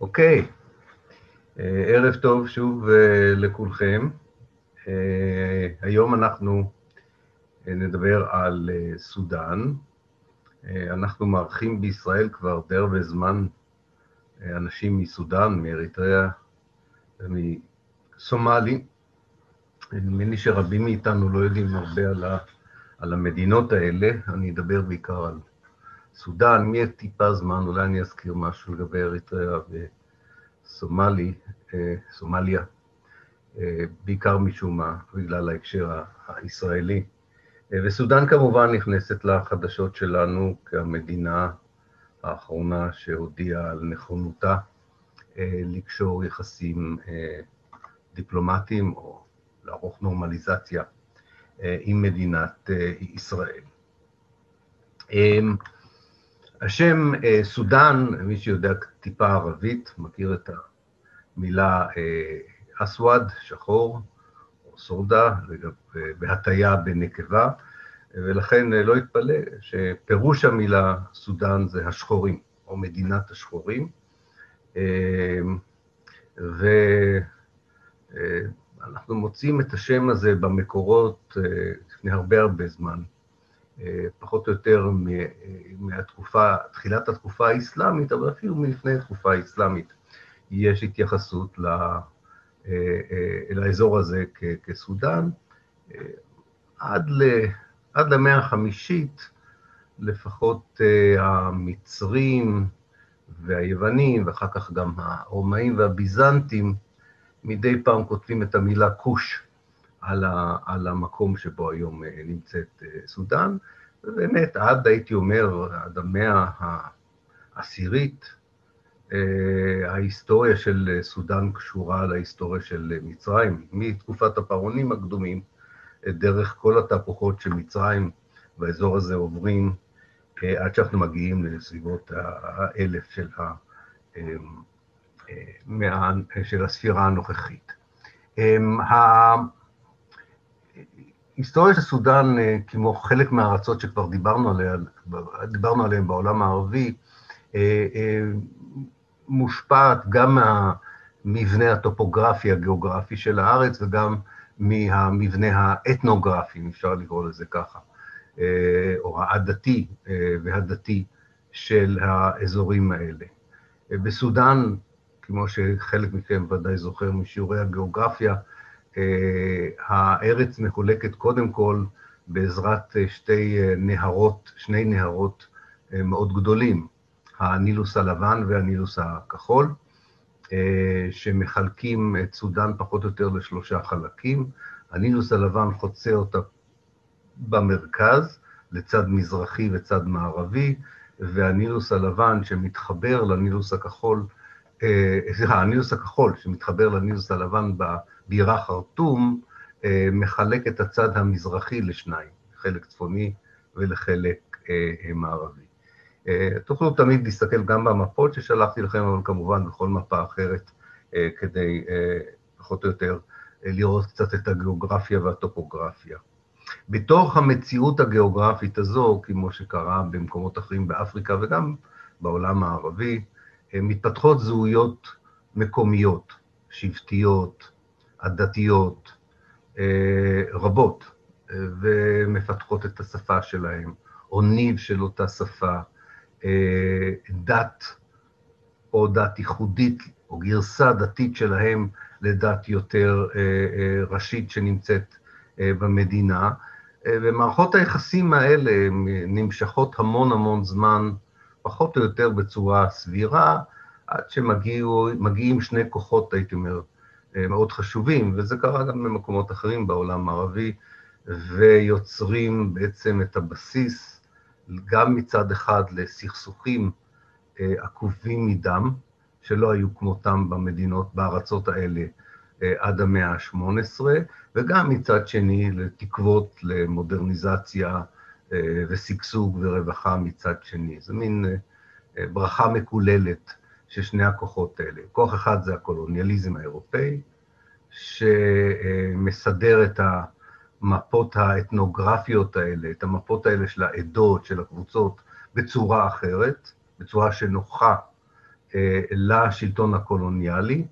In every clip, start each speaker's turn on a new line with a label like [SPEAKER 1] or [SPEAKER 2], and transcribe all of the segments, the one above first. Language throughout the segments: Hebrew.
[SPEAKER 1] אוקיי, אה, ערב טוב שוב אה, לכולכם. אה, היום אנחנו נדבר על סודאן. אנחנו מארחים בישראל כבר די הרבה זמן אנשים מסודאן, מאריתריאה ומסומלי. נדמה לי שרבים מאיתנו לא יודעים הרבה על, ה, על המדינות האלה, אני אדבר בעיקר על סודאן, מי יהיה טיפה זמן, אולי אני אזכיר משהו לגבי אריתריאה וסומלי, אה, סומליה, אה, בעיקר משום מה, בגלל ההקשר הישראלי. אה, וסודאן כמובן נכנסת לחדשות שלנו כמדינה האחרונה שהודיעה על נכונותה לקשור יחסים דיפלומטיים או לערוך נורמליזציה עם מדינת ישראל. השם אה, סודאן, מי שיודע טיפה ערבית, מכיר את המילה אה, אסווד, שחור, או סורדה, בהטייה בנקבה, ולכן אה, לא יתפלא שפירוש המילה סודאן זה השחורים, או מדינת השחורים. ואנחנו מוצאים את השם הזה במקורות לפני הרבה הרבה זמן. פחות או יותר מהתקופה, תחילת התקופה האסלאמית, אבל אפילו מלפני התקופה האסלאמית, יש התייחסות לאזור הזה כסודאן. עד, ל, עד למאה החמישית, לפחות המצרים והיוונים, ואחר כך גם הרומאים והביזנטים, מדי פעם כותבים את המילה כוש על, ה, על המקום שבו היום אה, נמצאת אה, סודאן, ובאמת עד, הייתי אומר, עד המאה העשירית, אה, ההיסטוריה של סודאן קשורה להיסטוריה של מצרים, מתקופת הפרעונים הקדומים, דרך כל התהפוכות של מצרים באזור הזה עוברים, עד שאנחנו מגיעים לסביבות האלף של, ה, של הספירה הנוכחית. היסטוריה של סודאן, אה, כמו חלק מהארצות שכבר דיברנו, עליה, דיברנו עליהן בעולם הערבי, אה, אה, מושפעת גם מהמבנה הטופוגרפי הגיאוגרפי של הארץ וגם מהמבנה האתנוגרפי, אם אפשר לקרוא לזה ככה, או העדתי והדתי של האזורים האלה. בסודאן, כמו שחלק מכם ודאי זוכר משיעורי הגיאוגרפיה, הארץ מחולקת קודם כל בעזרת אה, שתי אה, נהרות, שני נהרות מאוד גדולים, הנילוס הלבן והנילוס הכחול, שמחלקים את סודאן פחות או יותר לשלושה חלקים. הנילוס הלבן חוצה אותה במרכז, לצד מזרחי וצד מערבי, והנילוס הלבן שמתחבר לנילוס הכחול, סליחה, הנילוס הכחול שמתחבר לנילוס הלבן בירה חרטום, אה, מחלק את הצד המזרחי לשניים, חלק צפוני ולחלק אה, אה, מערבי. תוכלו תמיד להסתכל גם במפות ששלחתי לכם, אבל כמובן בכל מפה אחרת, כדי פחות או יותר לראות קצת את הגיאוגרפיה והטופוגרפיה. בתוך המציאות הגיאוגרפית הזו, כמו שקרה במקומות אחרים באפריקה וגם בעולם הערבי, מתפתחות זהויות מקומיות, שבטיות, הדתיות אה, רבות, אה, ומפתחות את השפה שלהם, או ניב של אותה שפה, אה, דת או דת ייחודית, או גרסה דתית שלהם לדת יותר ראשית שנמצאת במדינה. ומערכות היחסים האלה נמשכות המון המון זמן, פחות או יותר בצורה סבירה, עד שמגיעים שני כוחות, הייתי אומר, אה, מאוד חשובים, וזה קרה גם במקומות אחרים בעולם הערבי, ויוצרים בעצם את הבסיס גם מצד אחד לסכסוכים אה, עקובים מדם, שלא היו כמותם במדינות, בארצות האלה אה, עד המאה ה-18, וגם מצד שני לתקוות למודרניזציה ושגשוג ורווחה מצד שני. זו מין ברכה מקוללת של שני הכוחות האלה. כוח אחד זה הקולוניאליזם האירופאי, שמסדר את המפות האתנוגרפיות האלה, את המפות האלה של העדות, של הקבוצות, בצורה אחרת, בצורה שנוחה לשלטון הקולוניאלי,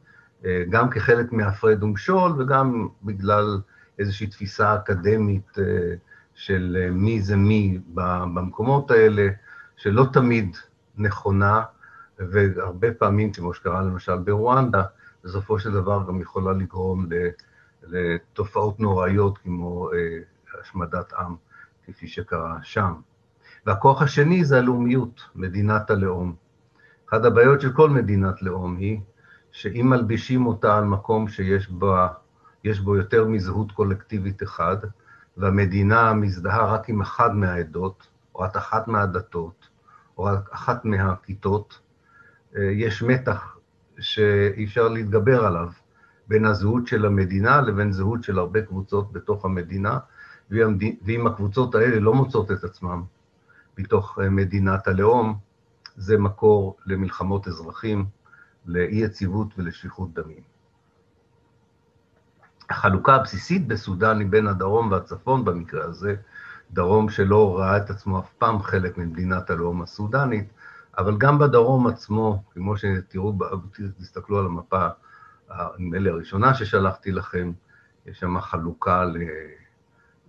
[SPEAKER 1] גם כחלק מהפרד ומשול וגם בגלל איזושהי תפיסה אקדמית של מי זה מי במקומות האלה, שלא תמיד נכונה, והרבה פעמים, כמו שקרה למשל ברואנדה, בסופו של דבר גם יכולה לגרום לתופעות נוראיות כמו השמדת עם, כפי שקרה שם. והכוח השני זה הלאומיות, מדינת הלאום. אחת הבעיות של כל מדינת לאום היא שאם מלבישים אותה על מקום שיש בה, בו יותר מזהות קולקטיבית אחד, והמדינה מזדהה רק עם אחת מהעדות, או רק אחת מהדתות, או רק אחת מהכיתות, יש מתח שאי אפשר להתגבר עליו בין הזהות של המדינה לבין זהות של הרבה קבוצות בתוך המדינה, ואם הקבוצות האלה לא מוצאות את עצמן מתוך מדינת הלאום, זה מקור למלחמות אזרחים, לאי-יציבות ולשפיכות דמים. החלוקה הבסיסית בסודאן היא בין הדרום והצפון במקרה הזה, דרום שלא ראה את עצמו אף פעם חלק ממדינת הלאום הסודנית, אבל גם בדרום עצמו, כמו שתראו, תסתכלו על המפה, נדמה לי הראשונה ששלחתי לכם, יש שם חלוקה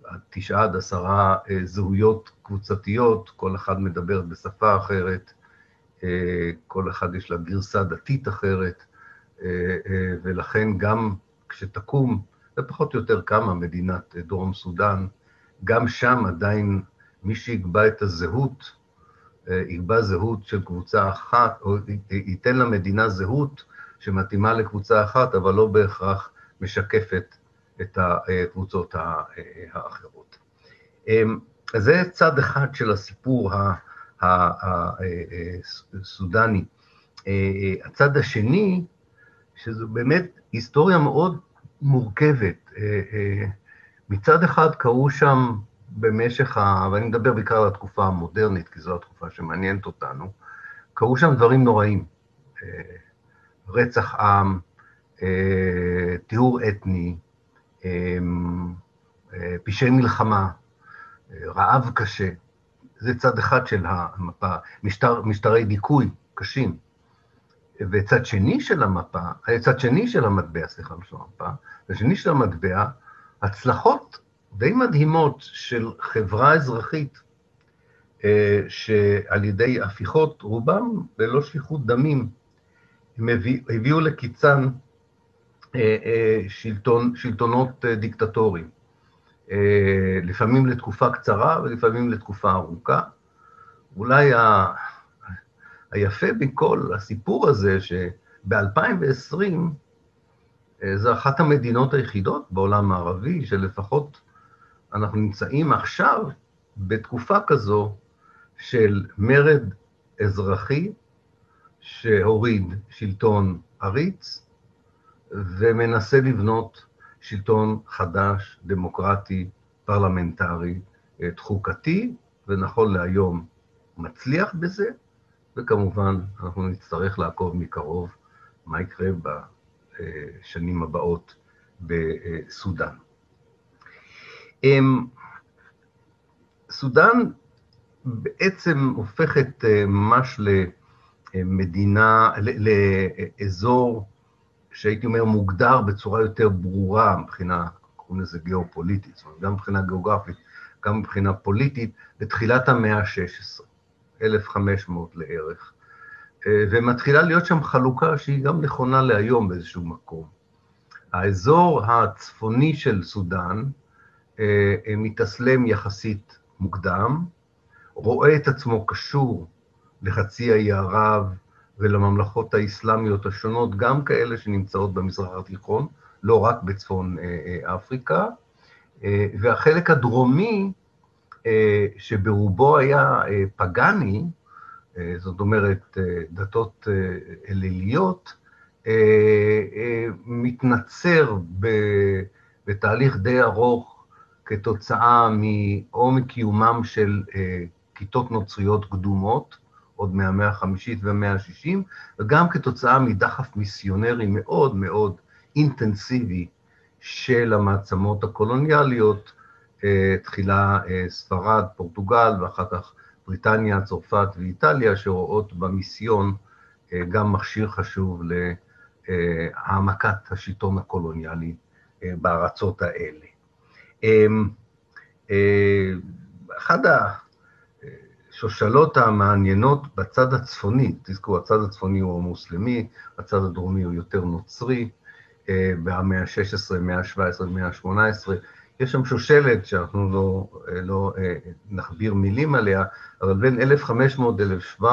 [SPEAKER 1] לתשעה עד עשרה אה, זהויות קבוצתיות, כל אחד מדבר בשפה אחרת, אה, כל אחד יש לה גרסה דתית אחרת, אה, ולכן גם כשתקום, זה פחות או יותר קמה מדינת דרום סודאן, גם שם עדיין מי שיקבע את הזהות, יקבע זהות של קבוצה אחת, או ייתן למדינה זהות שמתאימה לקבוצה אחת, אבל לא בהכרח משקפת את הקבוצות האחרות. זה צד אחד של הסיפור הסודני. הצד השני, שזו באמת היסטוריה מאוד מורכבת. מצד אחד קרו שם במשך ה... ואני מדבר בעיקר על התקופה המודרנית, כי זו התקופה שמעניינת אותנו, קרו שם דברים נוראים. רצח עם, טיהור אתני, פשעי מלחמה, רעב קשה. זה צד אחד של המפה, משטר, משטרי דיכוי קשים. וצד שני של המפה, צד שני של המטבע, סליחה, לא של המפה, צד שני של המטבע, הצלחות די מדהימות של חברה אזרחית, אה, שעל ידי הפיכות, רובם ללא שפיכות דמים, הם הביאו לקיצן אה, אה, שלטון, שלטונות דיקטטוריים. לפעמים לתקופה קצרה ולפעמים לתקופה ארוכה. אולי ה... היפה מכל הסיפור הזה, שב-2020 זו אחת המדינות היחידות בעולם הערבי, שלפחות אנחנו נמצאים עכשיו בתקופה כזו של מרד אזרחי שהוריד שלטון עריץ ומנסה לבנות שלטון חדש, דמוקרטי, פרלמנטרי, חוקתי, ונכון להיום מצליח בזה, וכמובן אנחנו נצטרך לעקוב מקרוב מה יקרה בשנים הבאות בסודאן. סודאן בעצם הופכת אה, ממש למדינה, לאזור שהייתי אומר מוגדר בצורה יותר ברורה מבחינה, קוראים לזה גיאופוליטית, זאת אומרת, גם מבחינה גיאוגרפית, גם מבחינה פוליטית, בתחילת המאה ה-16, 1500 לערך. אה, ומתחילה להיות שם חלוקה שהיא גם נכונה להיום באיזשהו מקום. האזור הצפוני של סודאן, אה, אה, מתאסלם יחסית מוקדם, רואה את עצמו קשור לחצי האי ערב ולממלכות האסלאמיות השונות, גם כאלה שנמצאות במזרח התיכון, לא רק בצפון אפריקה, והחלק הדרומי, שברובו היה פגאני, זאת אומרת דתות אליליות, מתנצר בתהליך די ארוך כתוצאה או מקיומם של אה, כיתות נוצריות קדומות, עוד מהמאה החמישית והמאה השישים, וגם כתוצאה מדחף מיסיונרי מאוד מאוד אינטנסיבי של המעצמות הקולוניאליות, אה, תחילה אה, ספרד, פורטוגל, ואחר כך בריטניה, צרפת ואיטליה, שרואות במיסיון גם מכשיר חשוב להעמקת השלטון הקולוניאלי בארצות האלה. אחת השושלות המעניינות בצד הצפוני, תזכרו, הצד הצפוני הוא המוסלמי, הצד הדרומי הוא יותר נוצרי, במאה ה-16, מאה ה-17, מאה ה-18, יש שם שושלת שאנחנו לא, לא נכביר מילים עליה, אבל בין 1500 ל-1700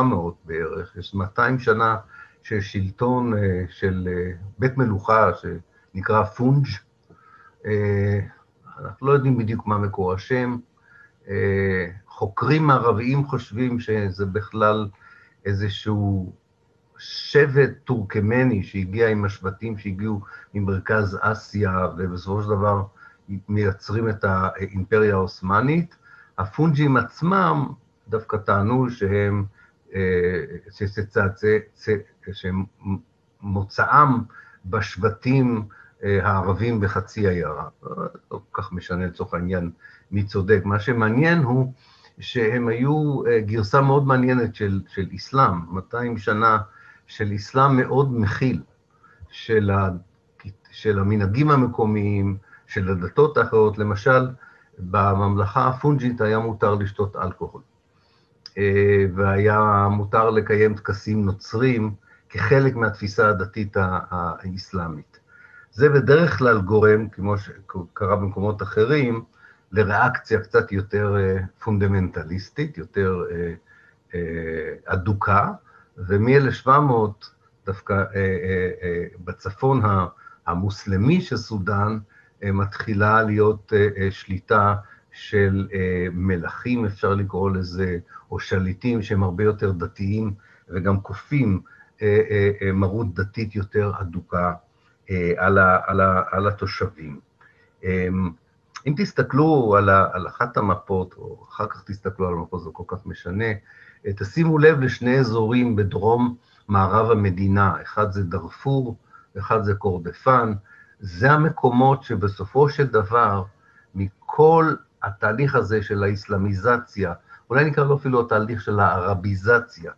[SPEAKER 1] בערך, יש 200 שנה של שלטון של בית מלוכה שנקרא פונג', אנחנו לא יודעים בדיוק מה מקור השם, חוקרים מערביים חושבים שזה בכלל איזשהו שבט טורקמני שהגיע עם השבטים שהגיעו ממרכז אסיה, ובסופו של דבר מייצרים את האימפריה העות'מאנית. הפונג'ים עצמם דווקא טענו שהם, שמוצאם בשבטים הערבים בחצי ערב. לא כל כך משנה לצורך העניין מי צודק. מה שמעניין הוא שהם היו גרסה מאוד מעניינת של, של אסלאם, 200 שנה של אסלאם מאוד מכיל, של, ה, של המנהגים המקומיים, של הדתות האחרות. למשל, בממלכה הפונג'ית היה מותר לשתות אלכוהול, והיה מותר לקיים טקסים נוצרים כחלק מהתפיסה הדתית האסלאמית. זה בדרך כלל גורם, כמו שקרה במקומות אחרים, לריאקציה קצת יותר פונדמנטליסטית, יותר אדוקה, ומ-1700 דווקא בצפון המוסלמי של סודאן מתחילה להיות שליטה של מלכים, אפשר לקרוא לזה, או שליטים שהם הרבה יותר דתיים, וגם כופים מרות דתית יותר אדוקה על, ה, על, ה, על התושבים. אם תסתכלו על, ה, על אחת המפות, או אחר כך תסתכלו על המפות, זה כל כך משנה, תשימו לב לשני אזורים בדרום מערב המדינה, אחד זה דארפור, אחד זה קורדפן, זה המקומות שבסופו של דבר, מכל התהליך הזה של האסלאמיזציה, אולי נקרא לו אפילו התהליך של הערביזציה,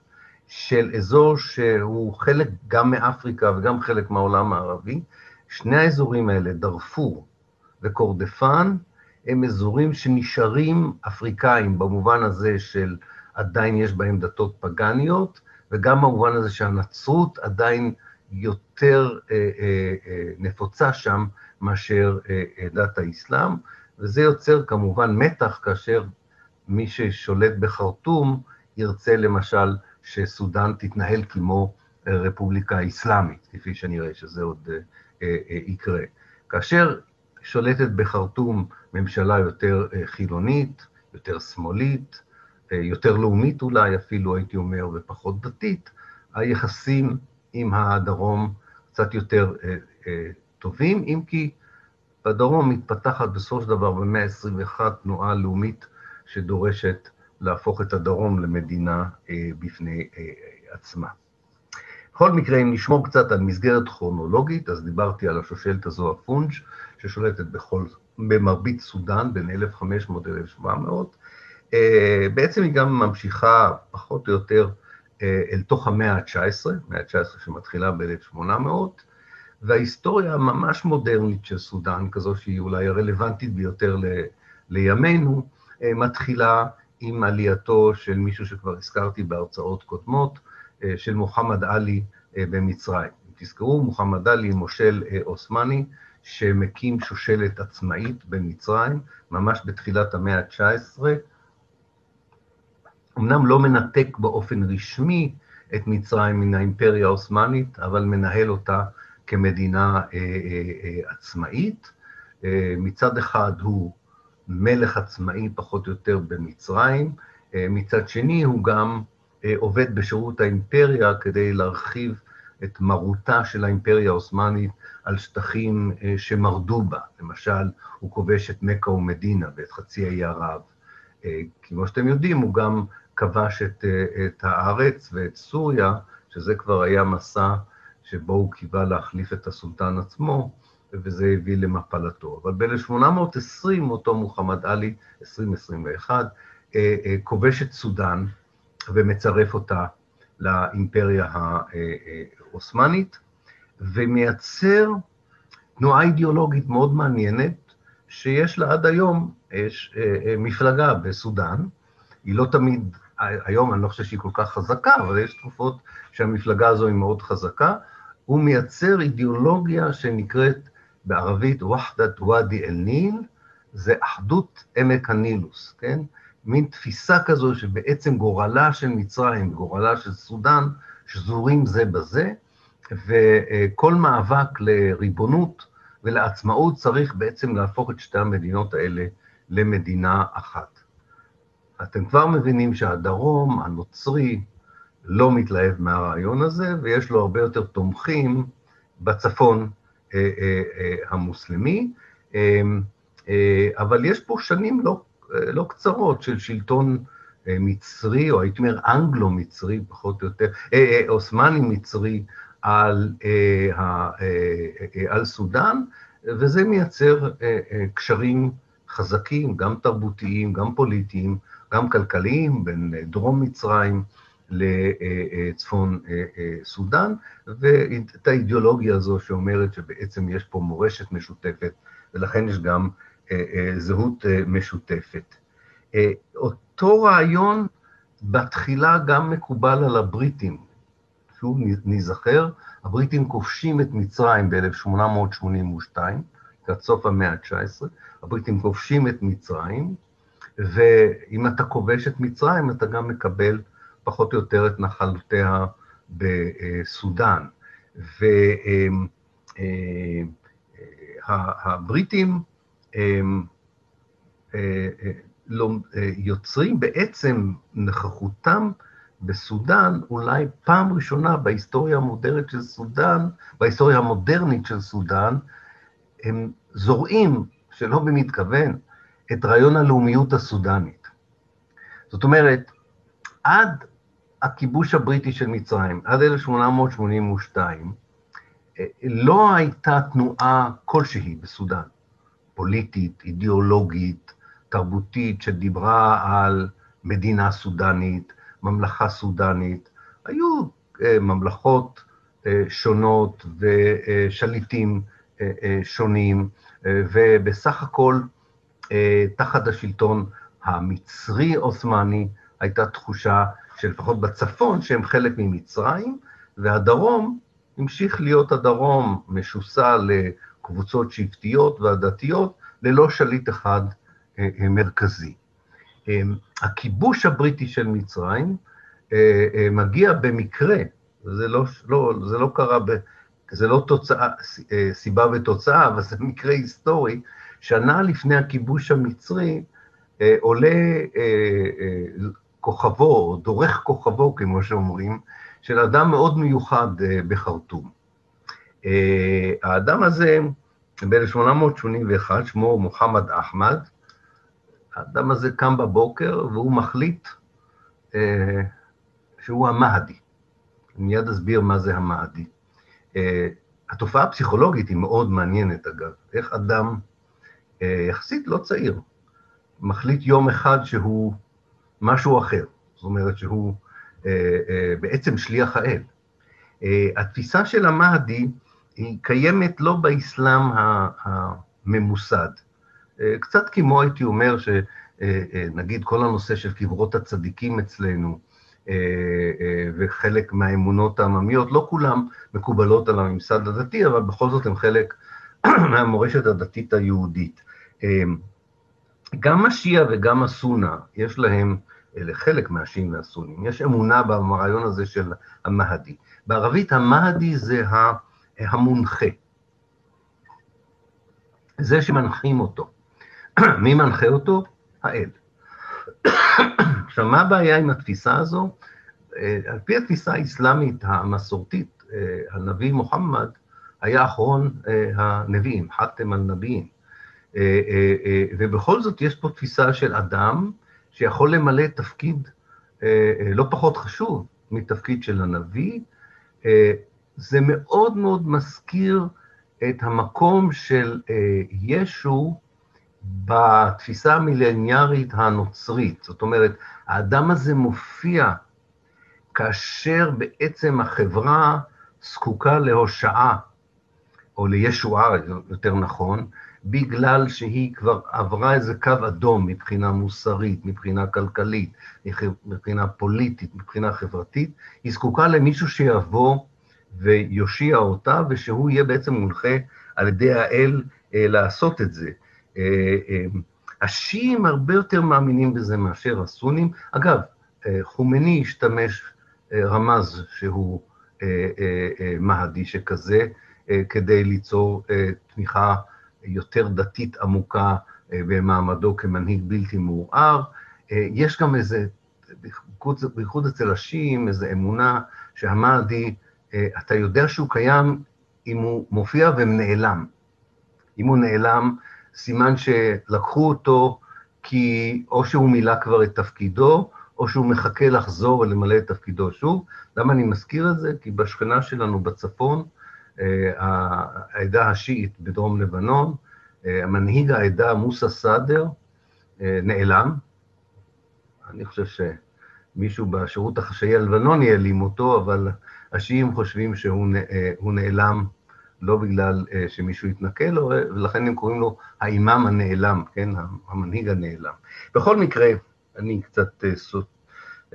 [SPEAKER 1] של אזור שהוא חלק גם מאפריקה וגם חלק מהעולם הערבי, שני האזורים האלה, דארפור וקורדפן, הם אזורים שנשארים אפריקאים במובן הזה של עדיין יש בהם דתות פגניות, וגם במובן הזה שהנצרות עדיין יותר אה, אה, אה, נפוצה שם מאשר דת האסלאם, וזה יוצר כמובן מתח כאשר מי ששולט בחרטום ירצה למשל שסודאן תתנהל כמו רפובליקה אסלאמית, כפי שנראה שזה עוד יקרה. כאשר שולטת בחרטום ממשלה יותר חילונית, יותר שמאלית, יותר לאומית אולי אפילו, הייתי אומר, ופחות דתית, היחסים עם הדרום קצת יותר אה, אה, טובים, אם כי בדרום מתפתחת בסופו של דבר במאה ה-21 תנועה לאומית שדורשת להפוך את הדרום למדינה אה, בפני עצמה. בכל מקרה, אם נשמור קצת על מסגרת כרונולוגית, אז דיברתי על השושלת הזו, הפונג', ששולטת בכל, במרבית סודאן, בין 1500 ל-1700. אה, בעצם היא גם ממשיכה פחות או יותר אל תוך המאה ה-19, המאה ה-19 שמתחילה ב-1800, וההיסטוריה הממש מודרנית של סודאן, כזו שהיא אולי הרלוונטית ביותר ל- לימינו, אה, מתחילה עם עלייתו של מישהו שכבר הזכרתי בהרצאות קודמות, של מוחמד עלי במצרים. תזכרו, מוחמד עלי, מושל עות'מאני, שמקים שושלת עצמאית במצרים, ממש בתחילת המאה ה-19, אמנם לא מנתק באופן רשמי את מצרים מן האימפריה העות'מאנית, אבל מנהל אותה כמדינה אה, אה, אה, עצמאית. מצד אחד הוא מלך עצמאי פחות או יותר במצרים, מצד שני הוא גם עובד בשירות האימפריה כדי להרחיב את מרותה של האימפריה העות'מאנית על שטחים שמרדו בה. למשל, הוא כובש את מכה ומדינה ואת חצי האי ערב. כמו שאתם יודעים, הוא גם כבש את, אה, את הארץ ואת סוריה, שזה כבר היה מסע שבו הוא קיווה להחליף את הסולטן עצמו, וזה הביא למפלתו. אבל ב-1820 אותו מוחמד עלי, 2021, אה, אה, כובש את סודאן ומצרף אותה לאימפריה העות'מאנית, ומייצר תנועה אידיאולוגית מאוד מעניינת, שיש לה עד היום יש, מפלגה בסודאן, היא לא תמיד, היום אני לא חושב שהיא כל כך חזקה, אבל יש תקופות שהמפלגה הזו היא מאוד חזקה, הוא מייצר אידיאולוגיה שנקראת בערבית וחדת ואדי אל-ניל, זה אחדות עמק הנילוס, כן? מין תפיסה כזו שבעצם גורלה של מצרים, גורלה של סודאן, שזורים זה בזה, וכל מאבק לריבונות ולעצמאות צריך בעצם להפוך את שתי המדינות האלה למדינה אחת. אתם כבר מבינים שהדרום הנוצרי לא מתלהב מהרעיון הזה, ויש לו הרבה יותר תומכים בצפון אה, אה, אה, המוסלמי, אבל יש פה שנים לא, לא קצרות של שלטון מצרי, או הייתי אומר אנגלו-מצרי פחות או יותר, עות'מאני-מצרי על, על סודאן, וזה מייצר קשרים חזקים, גם תרבותיים, גם פוליטיים, גם כלכליים, בין דרום מצרים לצפון סודאן, ואת האידיאולוגיה הזו שאומרת שבעצם יש פה מורשת משותפת, ולכן יש גם זהות משותפת. אותו רעיון בתחילה גם מקובל על הבריטים. שוב ניזכר, הבריטים כובשים את מצרים ב-1882, לקראת סוף המאה ה-19, הבריטים כובשים את מצרים, ואם אתה כובש את מצרים, אתה גם מקבל פחות או יותר את נחלותיה בסודאן. והבריטים יוצרים בעצם נוכחותם בסודאן אולי פעם ראשונה בהיסטוריה המודרנית של סודאן, בהיסטוריה המודרנית של סודאן, הם זורעים, שלא במתכוון, את רעיון הלאומיות הסודנית. זאת אומרת, עד הכיבוש הבריטי של מצרים, עד 1882, לא הייתה תנועה כלשהי בסודאן, פוליטית, אידיאולוגית, תרבותית, שדיברה על מדינה סודנית, ממלכה סודנית. היו ממלכות שונות ושליטים שונים, ובסך הכל תחת השלטון המצרי-עות'מאני הייתה תחושה שלפחות בצפון שהם חלק ממצרים, והדרום המשיך להיות הדרום משוסע לקבוצות שבטיות ועדתיות, ללא שליט אחד מרכזי. הכיבוש הבריטי של מצרים מגיע במקרה, זה לא, לא, זה לא קרה, ב, זה לא תוצאה, סיבה ותוצאה, אבל זה מקרה היסטורי, שנה לפני הכיבוש המצרי עולה כוכבו, או דורך כוכבו, כמו שאומרים, של אדם מאוד מיוחד בחרטום. האדם הזה, ב-1881, שמו מוחמד אחמד, האדם הזה קם בבוקר והוא מחליט אה, שהוא המהדי. מיד אסביר מה זה המהדי. אה, התופעה הפסיכולוגית היא מאוד מעניינת, אגב. איך אדם אה, יחסית לא צעיר מחליט יום אחד שהוא משהו אחר. זאת אומרת שהוא אה, אה, בעצם שליח האל. אה, התפיסה של המהדי היא קיימת לא באסלאם הממוסד. קצת כמו הייתי אומר, שנגיד כל הנושא של קברות הצדיקים אצלנו, וחלק מהאמונות העממיות, לא כולן מקובלות על הממסד הדתי, אבל בכל זאת הן חלק מהמורשת הדתית היהודית. גם השיעה וגם הסונה, יש להם, אלה חלק מהשיעים והסונים, יש אמונה ברעיון הזה של המהדי. בערבית המהדי זה המונחה, זה שמנחים אותו. מי מנחה אותו? האל. עכשיו, מה הבעיה עם התפיסה הזו? על פי התפיסה האסלאמית המסורתית, הנביא מוחמד היה אחרון הנביאים, חתם על נביאים. ובכל זאת יש פה תפיסה של אדם שיכול למלא תפקיד לא פחות חשוב מתפקיד של הנביא. זה מאוד מאוד מזכיר את המקום של ישו בתפיסה המילניארית הנוצרית. זאת אומרת, האדם הזה מופיע כאשר בעצם החברה זקוקה להושעה, או לישועה, יותר נכון, בגלל שהיא כבר עברה איזה קו אדום מבחינה מוסרית, מבחינה כלכלית, מבחינה פוליטית, מבחינה חברתית, היא זקוקה למישהו שיבוא ויושיע אותה, ושהוא יהיה בעצם מונחה על ידי האל אה, לעשות את זה. אה, אה, השיעים הרבה יותר מאמינים בזה מאשר הסונים. אגב, אה, חומני השתמש, אה, רמז שהוא אה, אה, אה, מהדי שכזה, אה, כדי ליצור אה, תמיכה יותר דתית עמוקה אה, במעמדו כמנהיג בלתי מעורער. אה, יש גם איזה, בייחוד אצל השיעים, איזו אמונה שהמהדי, אה, אתה יודע שהוא קיים אם הוא מופיע ונעלם. אם הוא נעלם, סימן שלקחו אותו כי או שהוא מילא כבר את תפקידו, או שהוא מחכה לחזור ולמלא את תפקידו שוב. למה אני מזכיר את זה? כי בשכנה שלנו בצפון, העדה השיעית בדרום לבנון, מנהיג העדה מוסא סאדר נעלם. אני חושב שמישהו בשירות החשאי הלבנוני העלים אותו, אבל השיעים חושבים שהוא נעלם לא בגלל שמישהו התנכל לו, ולכן הם קוראים לו האימאם הנעלם, כן? המנהיג הנעלם. בכל מקרה, אני קצת סוט...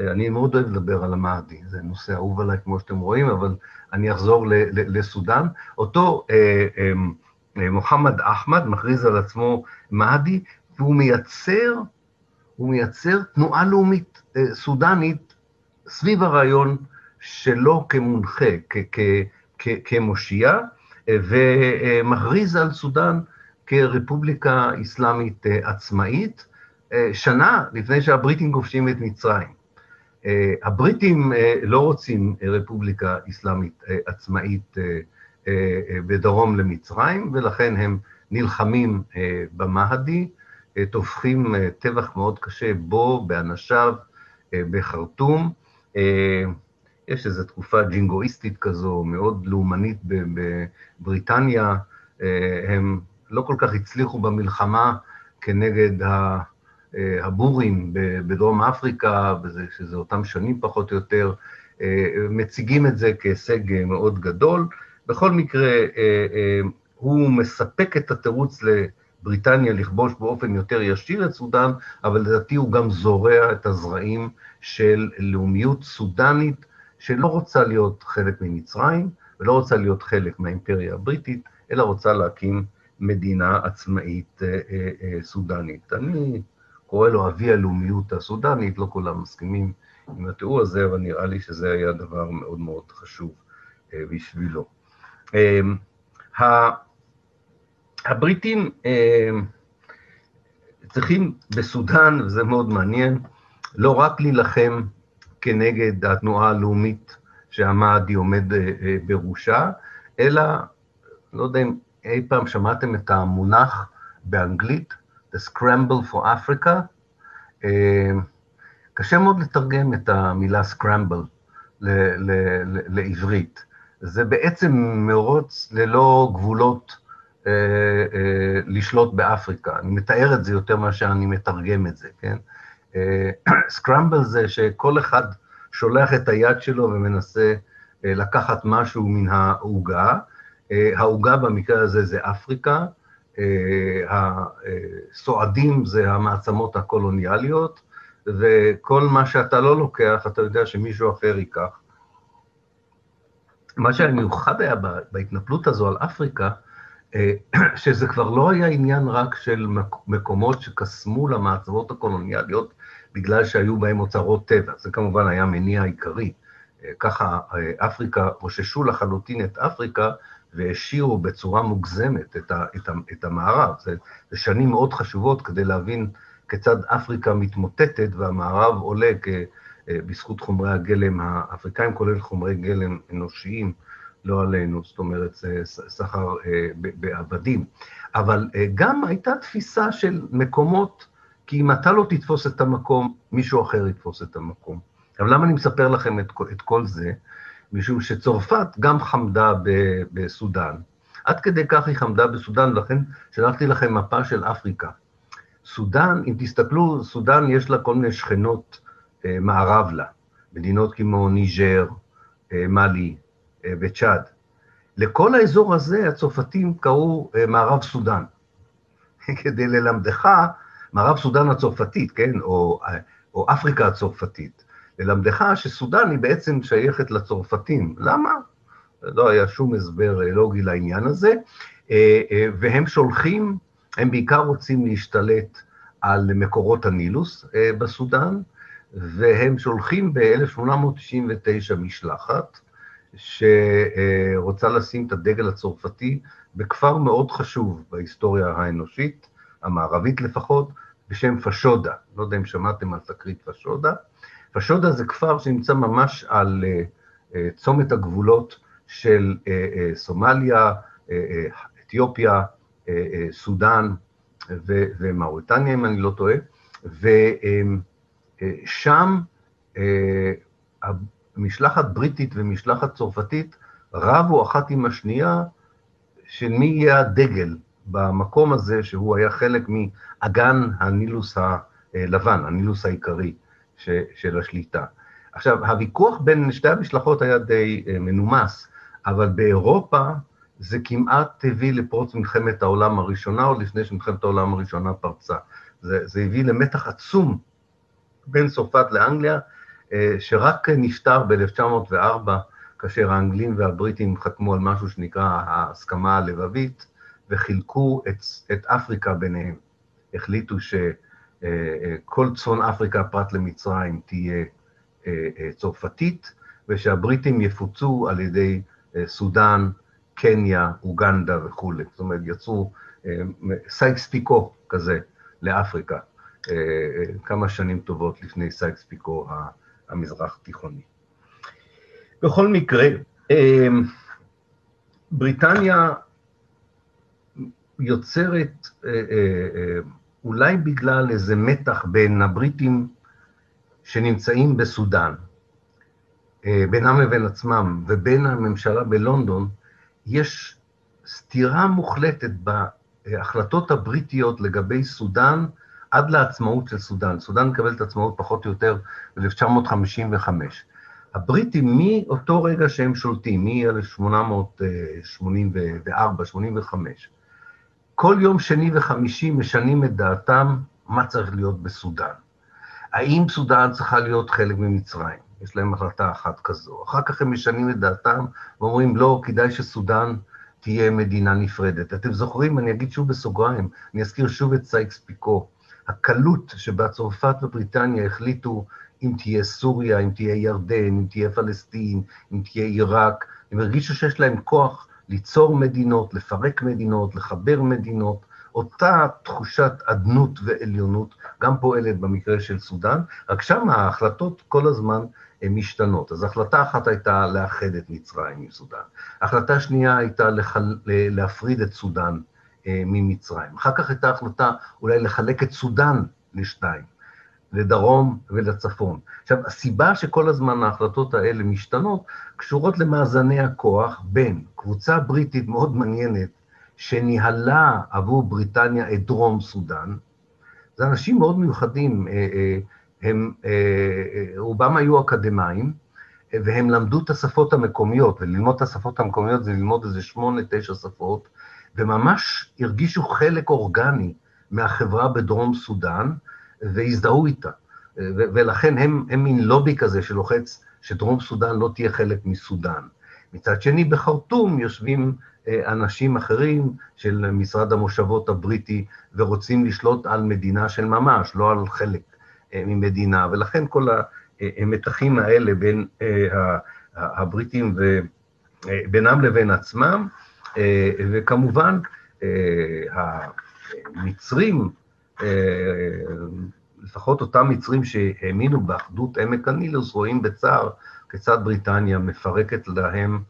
[SPEAKER 1] אני מאוד אוהב לדבר על המהדי, זה נושא אהוב עליי כמו שאתם רואים, אבל אני אחזור לסודאן. אותו אה, אה, מוחמד אחמד מכריז על עצמו מהדי, והוא מייצר, הוא מייצר תנועה לאומית אה, סודנית סביב הרעיון שלו כמונחה, כמושיע, ומכריז על סודאן כרפובליקה אסלאמית עצמאית, שנה לפני שהבריטים כובשים את מצרים. אה, הבריטים אה, לא רוצים רפובליקה אסלאמית אה, עצמאית בדרום למצרים, ולכן הם נלחמים במהדי, טובחים טבח מאוד קשה בו, באנשיו, בחרטום. יש איזו תקופה ג'ינגואיסטית כזו, מאוד לאומנית בבריטניה. הם לא כל כך הצליחו במלחמה כנגד ה... אה, הבורים בדרום אפריקה, שזה אותם שנים פחות או יותר, אה, מציגים את זה כהישג מאוד גדול. בכל מקרה, אה, הוא מספק את התירוץ לבריטניה לכבוש באופן יותר ישיר את סודאן, אבל לדעתי הוא גם זורע את הזרעים של לאומיות סודנית שלא רוצה להיות חלק ממצרים ולא רוצה להיות חלק מהאימפריה הבריטית, אלא רוצה להקים מדינה עצמאית סודנית. אני קורא לו אבי הלאומיות הסודנית, לא כולם מסכימים עם התיאור הזה, אבל נראה לי שזה היה דבר מאוד מאוד חשוב אה, בשבילו. אמ, הבריטים אמ, צריכים בסודאן, וזה מאוד מעניין, לא רק להילחם כנגד התנועה הלאומית שהמאדי עומד אה, אה, בראשה, אלא, לא יודע אם אי פעם שמעתם את המונח באנגלית, The Scramble for Africa. אה, קשה מאוד לתרגם את המילה Scramble לעברית. זה בעצם מרוץ ללא גבולות אה, אה, לשלוט באפריקה. אני מתאר את זה יותר מאשר אני מתרגם את זה, כן? סקרמבל זה שכל אחד שולח את היד שלו ומנסה לקחת משהו מן העוגה. העוגה במקרה הזה זה אפריקה, הסועדים זה המעצמות הקולוניאליות, וכל מה שאתה לא לוקח, אתה יודע שמישהו אחר ייקח. מה שהיה מיוחד היה בהתנפלות הזו על אפריקה, אה, שזה כבר לא היה עניין רק של מקומות שקסמו למעצמות הקולוניאליות בגלל שהיו בהם אוצרות טבע, זה כמובן היה מניע עיקרי. אה, ככה אה, אפריקה, רוששו לחלוטין את אפריקה, והשאירו בצורה מוגזמת את, ה, את, ה, את המערב. זה, זה שנים מאוד חשובות כדי להבין כיצד אפריקה מתמוטטת והמערב עולה כ, אה, בזכות חומרי הגלם האפריקאים, כולל חומרי גלם אנושיים, לא עלינו, זאת אומרת, סחר אה, בעבדים. אבל אה, גם הייתה תפיסה של מקומות, כי אם אתה לא תתפוס את המקום, מישהו אחר יתפוס את המקום. אבל למה אני מספר לכם את, את כל זה? משום שצרפת גם חמדה בסודאן. עד כדי כך היא חמדה בסודאן, ולכן שלחתי לכם מפה של אפריקה. סודאן, אם תסתכלו, סודאן יש לה כל מיני שכנות אה, מערב לה. מדינות כמו ניג'ר, מאלי וצ'אד. לכל האזור הזה הצרפתים קראו מערב סודאן. כדי ללמדך, מערב סודאן הצרפתית, כן, או, או אפריקה הצרפתית, ללמדך שסודאן היא בעצם שייכת לצרפתים. למה? לא היה שום הסבר לוגי לעניין הזה, והם שולחים, הם בעיקר רוצים להשתלט על מקורות הנילוס בסודאן, והם שולחים ב-1899 משלחת, שרוצה לשים את הדגל הצרפתי בכפר מאוד חשוב בהיסטוריה האנושית, המערבית לפחות, בשם פשודה. לא יודע אם שמעתם על תקרית פשודה. פשודה זה כפר שנמצא ממש על uh, uh, צומת הגבולות של uh, סומליה, אתיופיה, סודאן ומאוריטניה, אם אני לא טועה, ושם uh, uh, משלחת בריטית ומשלחת צרפתית רבו אחת עם השנייה של מי יהיה הדגל במקום הזה, שהוא היה חלק מאגן הנילוס הלבן, הנילוס העיקרי של השליטה. עכשיו, הוויכוח בין שתי המשלחות היה די אה, מנומס, אבל באירופה זה כמעט הביא לפרוץ מלחמת העולם הראשונה, עוד לפני שמלחמת העולם הראשונה פרצה. זה, זה הביא למתח עצום בין צרפת לאנגליה, אה, שרק נפטר ב-1904, כאשר האנגלים והבריטים חתמו על משהו שנקרא ההסכמה הלבבית, וחילקו את, את אפריקה ביניהם. החליטו שכל אה, צפון אפריקה פרט למצרים תהיה אה, צרפתית, ושהבריטים יפוצו על ידי סודאן, קניה, אוגנדה וכולי. זאת אומרת, יצאו סייקס פיקו כזה לאפריקה, כמה שנים טובות לפני סייקס פיקו המזרח תיכוני. בכל מקרה, בריטניה יוצרת, אה, אה, אה, אולי בגלל איזה מתח בין הבריטים שנמצאים בסודאן, בינם לבין עצמם, ובין הממשלה בלונדון, יש סתירה מוחלטת בהחלטות הבריטיות לגבי סודאן עד לעצמאות של סודאן. סודאן מקבלת עצמאות פחות או יותר ב-1955. הבריטים, מאותו רגע שהם שולטים, מ-1884-85, כל יום שני וחמישי משנים את דעתם מה צריך להיות בסודאן. האם סודאן צריכה להיות חלק ממצרים? יש להם החלטה אחת כזו. אחר כך הם משנים את דעתם ואומרים, לא, כדאי שסודאן תהיה מדינה נפרדת. אתם זוכרים, אני אגיד שוב בסוגריים, אני אזכיר שוב את סייקס פיקו. הקלות שבה צרפת ובריטניה החליטו אם תהיה סוריה, אם תהיה ירדן, אם תהיה פלסטין, אם תהיה עיראק, הם הרגישו שיש להם כוח ליצור מדינות, לפרק מדינות, לחבר מדינות. אותה תחושת אדנות ועליונות גם פועלת במקרה של סודאן, רק שם ההחלטות כל הזמן הן משתנות. אז החלטה אחת הייתה לאחד את מצרים עם סודאן. החלטה שנייה הייתה לחל... להפריד את סודאן אה, ממצרים. אחר כך הייתה החלטה אולי לחלק את סודאן לשתיים. לדרום ולצפון. עכשיו, הסיבה שכל הזמן ההחלטות האלה משתנות, קשורות למאזני הכוח בין קבוצה בריטית מאוד מעניינת, שניהלה עבור בריטניה את דרום סודאן, זה אנשים מאוד מיוחדים, אה, אה, הם, אה, רובם היו אקדמאים, והם למדו את השפות המקומיות, וללמוד את השפות המקומיות זה ללמוד איזה שמונה, תשע שפות, וממש הרגישו חלק אורגני מהחברה בדרום סודאן, והזדהו איתה. ולכן הם, הם מין לובי כזה שלוחץ שדרום סודאן לא תהיה חלק מסודאן. מצד שני, בחרטום יושבים אה, אנשים אחרים של משרד המושבות הבריטי ורוצים לשלוט על מדינה של ממש, לא על חלק אה, ממדינה, ולכן כל המתחים האלה בין אה, הבריטים ובינם לבין עצמם, וכמובן המצרים לפחות אותם מצרים שהאמינו באחדות עמק הנילוס, רואים בצער כיצד בריטניה מפרקת להם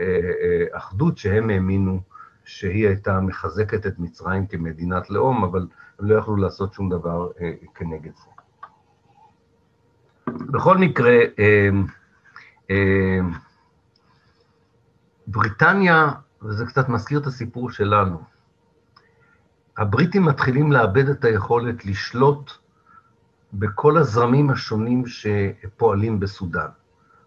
[SPEAKER 1] אה, אה, אחדות שהם האמינו שהיא הייתה מחזקת את מצרים כמדינת לאום, אבל הם לא יכלו לעשות שום דבר אה, כנגד זה. בכל מקרה, בריטניה, וזה קצת מזכיר את הסיפור שלנו, הבריטים מתחילים לאבד את היכולת לשלוט בכל הזרמים השונים שפועלים בסודאן.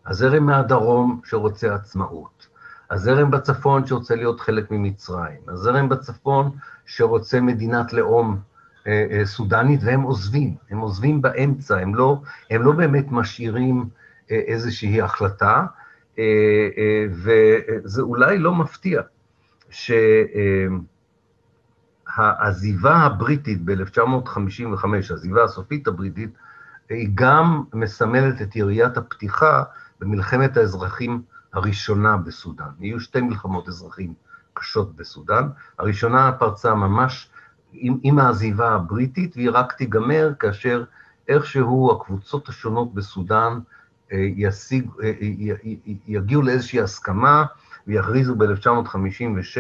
[SPEAKER 1] הזרם מהדרום שרוצה עצמאות, הזרם בצפון שרוצה להיות חלק ממצרים, הזרם בצפון שרוצה מדינת לאום אה, אה, סודנית, והם עוזבים, הם עוזבים באמצע, הם לא, הם לא באמת משאירים אה, איזושהי החלטה, וזה אולי לא מפתיע שהעזיבה הבריטית ב-1955, העזיבה הסופית הבריטית, היא גם מסמלת את יריית הפתיחה במלחמת האזרחים הראשונה בסודאן. יהיו שתי מלחמות אזרחים קשות בסודאן. הראשונה פרצה ממש עם, עם העזיבה הבריטית, והיא רק תיגמר כאשר איכשהו הקבוצות השונות בסודאן אה, אה, יגיעו לאיזושהי הסכמה ויכריזו ב-1956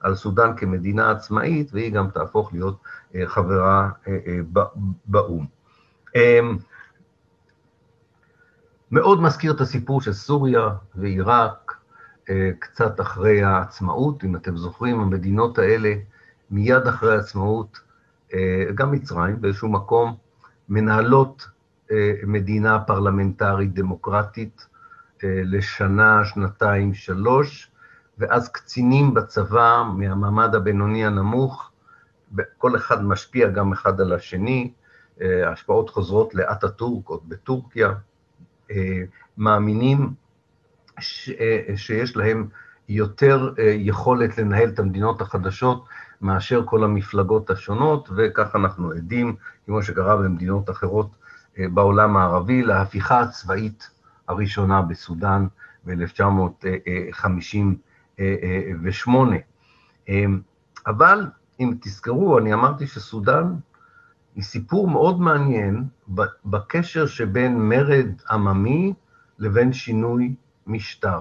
[SPEAKER 1] על סודאן כמדינה עצמאית, והיא גם תהפוך להיות אה, חברה באו"ם. אמ, מאוד מזכיר את הסיפור של סוריה ועיראק, קצת אחרי העצמאות, אם אתם זוכרים, המדינות האלה מיד אחרי העצמאות, אה, גם מצרים באיזשהו מקום, מנהלות אה, מדינה פרלמנטרית דמוקרטית אה, לשנה, שנתיים, שלוש, ואז קצינים בצבא מהמעמד הבינוני הנמוך, כל אחד משפיע גם אחד על השני, השפעות חוזרות לאטאטורק, עוד בטורקיה, מאמינים ש, שיש להם יותר יכולת לנהל את המדינות החדשות מאשר כל המפלגות השונות, וכך אנחנו עדים, כמו שקרה במדינות אחרות אה, בעולם הערבי, להפיכה הצבאית הראשונה בסודאן ב-1958. אמ, אבל אם תזכרו, אני אמרתי שסודאן היא סיפור מאוד מעניין בקשר שבין מרד עממי לבין שינוי משטר.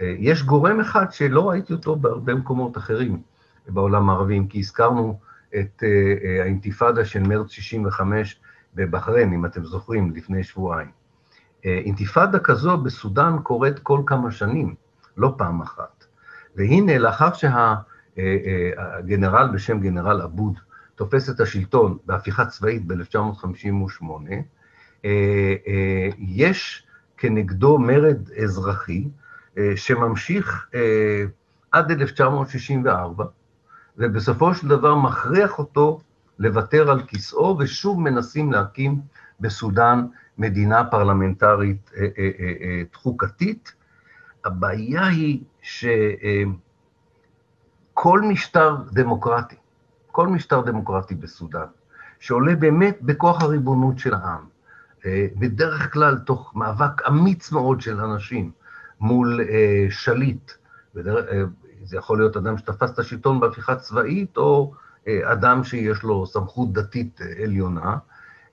[SPEAKER 1] אה, יש גורם אחד שלא ראיתי אותו בהרבה מקומות אחרים, בעולם הערבי, אם כי הזכרנו את אה, אה, האינתיפאדה של מרץ 65 בבחריין, אם אתם זוכרים, לפני שבועיים. אה, אינתיפאדה כזו בסודאן קורית כל כמה שנים, לא פעם אחת. והנה, לאחר שהגנרל בשם גנרל אבוד תופס את השלטון בהפיכה צבאית ב-1958, יש כנגדו מרד אזרחי שממשיך עד 1964, ובסופו של דבר מכריח אותו לוותר על כיסאו, ושוב מנסים להקים בסודאן מדינה פרלמנטרית אה, אה, אה, תחוקתית. הבעיה היא שכל משטר דמוקרטי, כל משטר דמוקרטי בסודאן, שעולה באמת בכוח הריבונות של העם, בדרך כלל תוך מאבק אמיץ מאוד של אנשים מול שליט, זה יכול להיות אדם שתפס את השלטון בהפיכה צבאית, או אה, אדם שיש לו סמכות דתית אה, עליונה.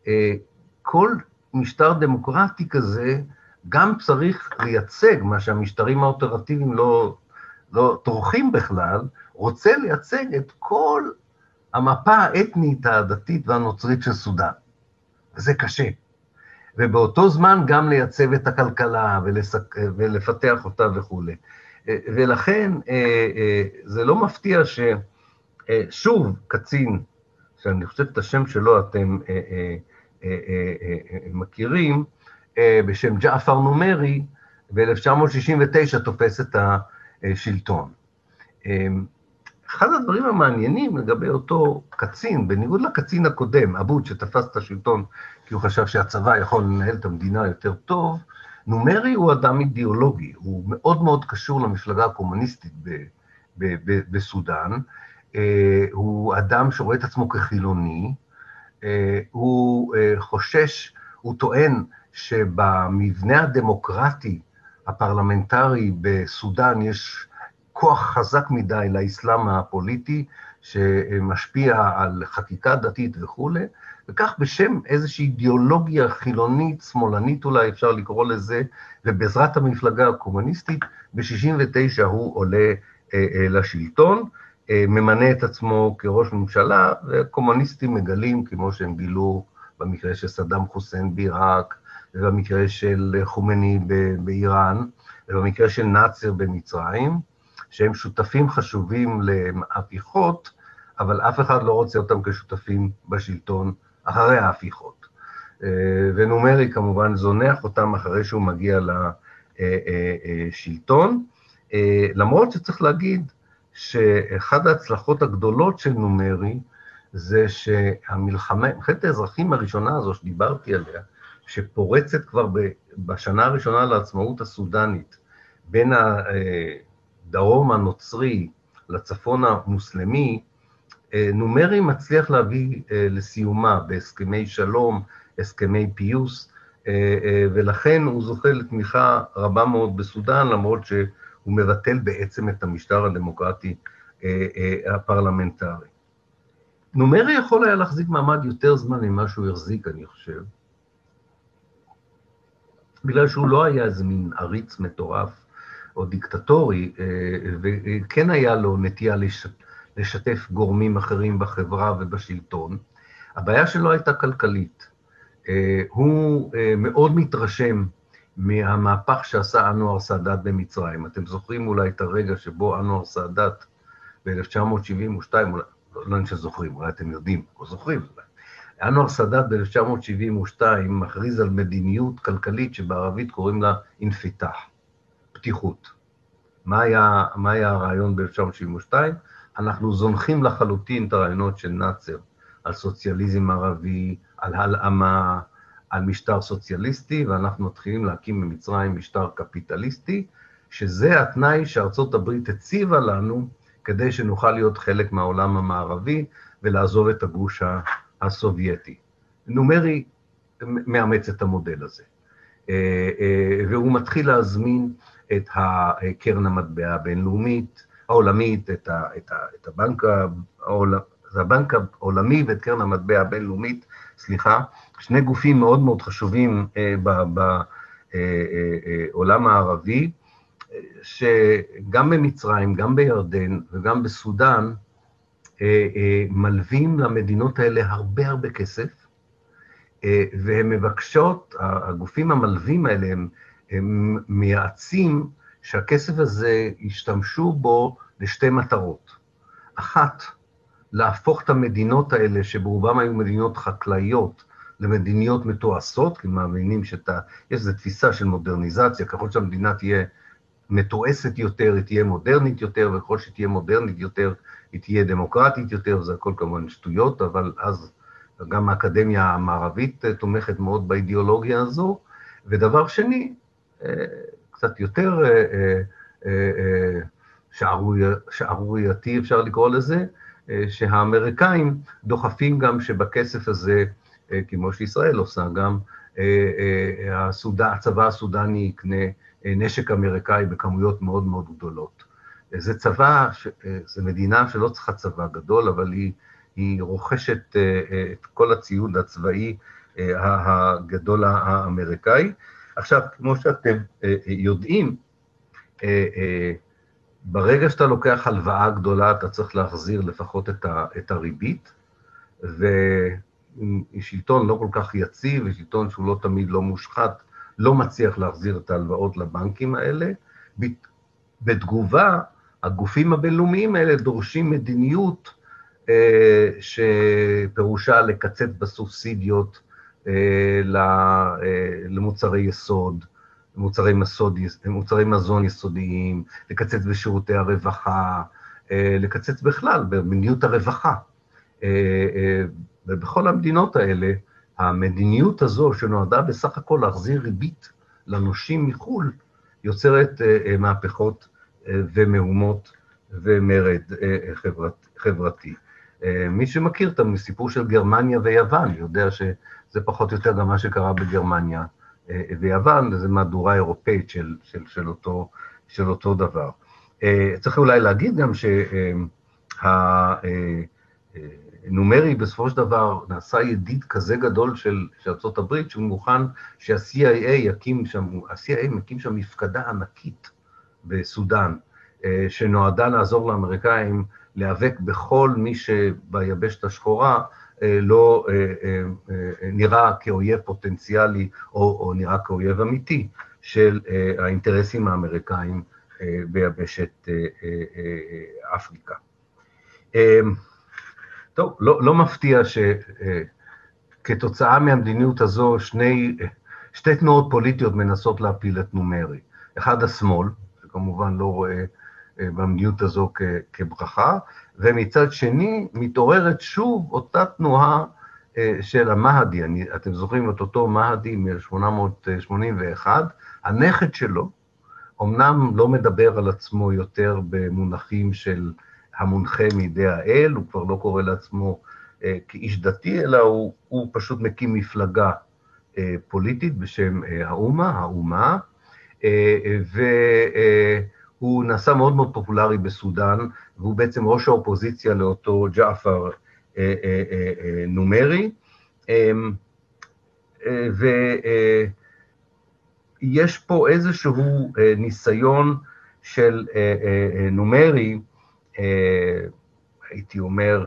[SPEAKER 1] אה, כל משטר דמוקרטי כזה גם צריך לייצג, מה שהמשטרים האופרטיביים לא, לא טורחים בכלל, רוצה לייצג את כל המפה האתנית, הדתית והנוצרית של סודאן. וזה קשה. ובאותו זמן גם לייצב את הכלכלה ולסק... ולפתח אותה וכולי. ולכן אה, אה, זה לא מפתיע ששוב אה, קצין, שאני חושב את השם שלו אתם מכירים, בשם ג'עפר נומרי, ב-1969 תופס את השלטון. אחד הדברים המעניינים לגבי אותו קצין, בניגוד לקצין הקודם, אבוד, שתפס את השלטון כי הוא חשב שהצבא יכול לנהל את המדינה יותר טוב, נומרי הוא אדם אידיאולוגי, הוא מאוד מאוד קשור למפלגה הקומוניסטית ב, ב, ב, בסודאן, אה, הוא אדם שרואה את עצמו כחילוני, אה, הוא אה, חושש, הוא טוען שבמבנה הדמוקרטי הפרלמנטרי בסודאן יש כוח חזק מדי לאסלאם הפוליטי, שמשפיע על חקיקה דתית וכולי, וכך בשם איזושהי אידיאולוגיה חילונית, שמאלנית אולי אפשר לקרוא לזה, ובעזרת המפלגה הקומוניסטית, ב-69' הוא עולה אה, אה, לשלטון, אה, ממנה את עצמו כראש ממשלה, וקומוניסטים מגלים, כמו שהם גילו במקרה של סדאם חוסיין בעיראק, ובמקרה של חומני באיראן, ובמקרה של נאצר במצרים, שהם שותפים חשובים להפיכות, אבל אף אחד לא רוצה אותם כשותפים בשלטון אחרי ההפיכות. ונומרי כמובן זונח אותם אחרי שהוא מגיע לשלטון, למרות שצריך להגיד שאחת ההצלחות הגדולות של נומרי זה שהמלחמה, מלחמת האזרחים הראשונה הזו שדיברתי עליה, שפורצת כבר בשנה הראשונה לעצמאות הסודנית, בין הדרום הנוצרי לצפון המוסלמי, נומרי מצליח להביא לסיומה בהסכמי שלום, הסכמי פיוס, ולכן הוא זוכה לתמיכה רבה מאוד בסודאן, למרות שהוא מבטל בעצם את המשטר הדמוקרטי הפרלמנטרי. נומרי יכול היה להחזיק מעמד יותר זמן ממה שהוא החזיק, אני חושב, בגלל שהוא לא היה איזה מין עריץ מטורף או דיקטטורי, וכן היה לו נטייה לשתף גורמים אחרים בחברה ובשלטון. הבעיה שלו הייתה כלכלית. הוא מאוד מתרשם מהמהפך שעשה אנואר סאדאת במצרים. אתם זוכרים אולי את הרגע שבו אנואר סאדאת ב-1972, אולי, לא יודע שזוכרים, אולי אתם יודעים, או זוכרים. אנואר סאדאת ב-1972 מכריז על מדיניות כלכלית שבערבית קוראים לה אינפיתח, פתיחות. מה היה, מה היה הרעיון ב-1972? אנחנו זונחים לחלוטין את הרעיונות של נאצר על סוציאליזם ערבי, על הלאמה, על משטר סוציאליסטי, ואנחנו מתחילים להקים במצרים משטר קפיטליסטי, שזה התנאי שארצות הברית הציבה לנו כדי שנוכל להיות חלק מהעולם המערבי ולעזוב את הגוש הסובייטי. נומרי מאמץ את המודל הזה, אה, אה, והוא מתחיל להזמין את קרן המטבע הבינלאומית, העולמית, את, ה, את, ה, את הבנק, העול, הבנק העולמי ואת קרן המטבע הבינלאומית, סליחה, שני גופים מאוד מאוד חשובים אה, בעולם הערבי, שגם במצרים, גם בירדן וגם בסודאן, מלווים למדינות האלה הרבה הרבה כסף, אה, והן מבקשות, הגופים המלווים האלה, הם, מייעצים שהכסף הזה, ישתמשו בו לשתי מטרות. אחת, להפוך את המדינות האלה, שברובם היו מדינות חקלאיות, למדיניות מתועשות, כי מאמינים שיש איזו תפיסה של מודרניזציה, ככל שהמדינה תהיה מתועסת יותר, היא תהיה מודרנית יותר, וככל שתהיה מודרנית יותר, היא תהיה דמוקרטית יותר, זה הכל כמובן שטויות, אבל אז גם האקדמיה המערבית תומכת מאוד באידיאולוגיה הזו. ודבר שני, אה, קצת יותר אה, אה, שערורייתי אפשר לקרוא לזה, שהאמריקאים דוחפים גם שבכסף הזה, כמו שישראל עושה גם, הצבא הסודני יקנה נשק אמריקאי בכמויות מאוד מאוד גדולות. זה צבא, זו מדינה שלא צריכה צבא גדול, אבל היא, היא רוכשת את כל הציוד הצבאי הגדול האמריקאי. עכשיו, כמו שאתם יודעים, ברגע שאתה לוקח הלוואה גדולה, אתה צריך להחזיר לפחות את הריבית, ושלטון לא כל כך יציב, ושלטון שהוא לא תמיד לא מושחת, לא מצליח להחזיר את ההלוואות לבנקים האלה. בתגובה, הגופים הבינלאומיים האלה דורשים מדיניות אה, שפירושה לקצץ בסובסידיות אה, למוצרי יסוד, מוצרי, מסוד, מוצרי מזון יסודיים, לקצץ בשירותי הרווחה, אה, לקצץ בכלל במדיניות הרווחה. ובכל המדינות האלה, המדיניות הזו, שנועדה בסך הכל להחזיר ריבית לנושים מחו"ל, יוצרת מהפכות ומהומות ומרד חברת, חברתי. מי שמכיר את הסיפור של גרמניה ויוון, יודע שזה פחות או יותר גם מה שקרה בגרמניה ויוון, זו מהדורה אירופאית של, של, של, אותו, של אותו דבר. צריך אולי להגיד גם שהנומרי בסופו של דבר נעשה ידיד כזה גדול של, של ארה"ב, שהוא מוכן שה-CIA יקים שם, ה-CIA מקים שם מפקדה ענקית בסודאן, שנועדה לעזור לאמריקאים להיאבק בכל מי שביבשת השחורה לא נראה כאויב פוטנציאלי או, או נראה כאויב אמיתי של האינטרסים האמריקאים ביבשת אפריקה. טוב, לא, לא מפתיע כתוצאה מהמדיניות הזו, שני, שתי תנועות פוליטיות מנסות להפיל את נומרי. אחד השמאל, שכמובן לא רואה במדיניות הזו כברכה, ומצד שני מתעוררת שוב אותה תנועה של המהדי, אתם זוכרים את אותו מהדי מ-1881, הנכד שלו, אמנם לא מדבר על עצמו יותר במונחים של המונחה מידי האל, הוא כבר לא קורא לעצמו אה, כאיש דתי, אלא הוא, הוא פשוט מקים מפלגה אה, פוליטית בשם אה, האומה, האומה, אה, והוא נעשה מאוד מאוד פופולרי בסודאן, והוא בעצם ראש האופוזיציה לאותו ג'עפר אה, אה, אה, אה, נומרי. אה, אה, ו... אה, יש פה איזשהו אה, ניסיון של אה, אה, נומרי, הייתי אומר,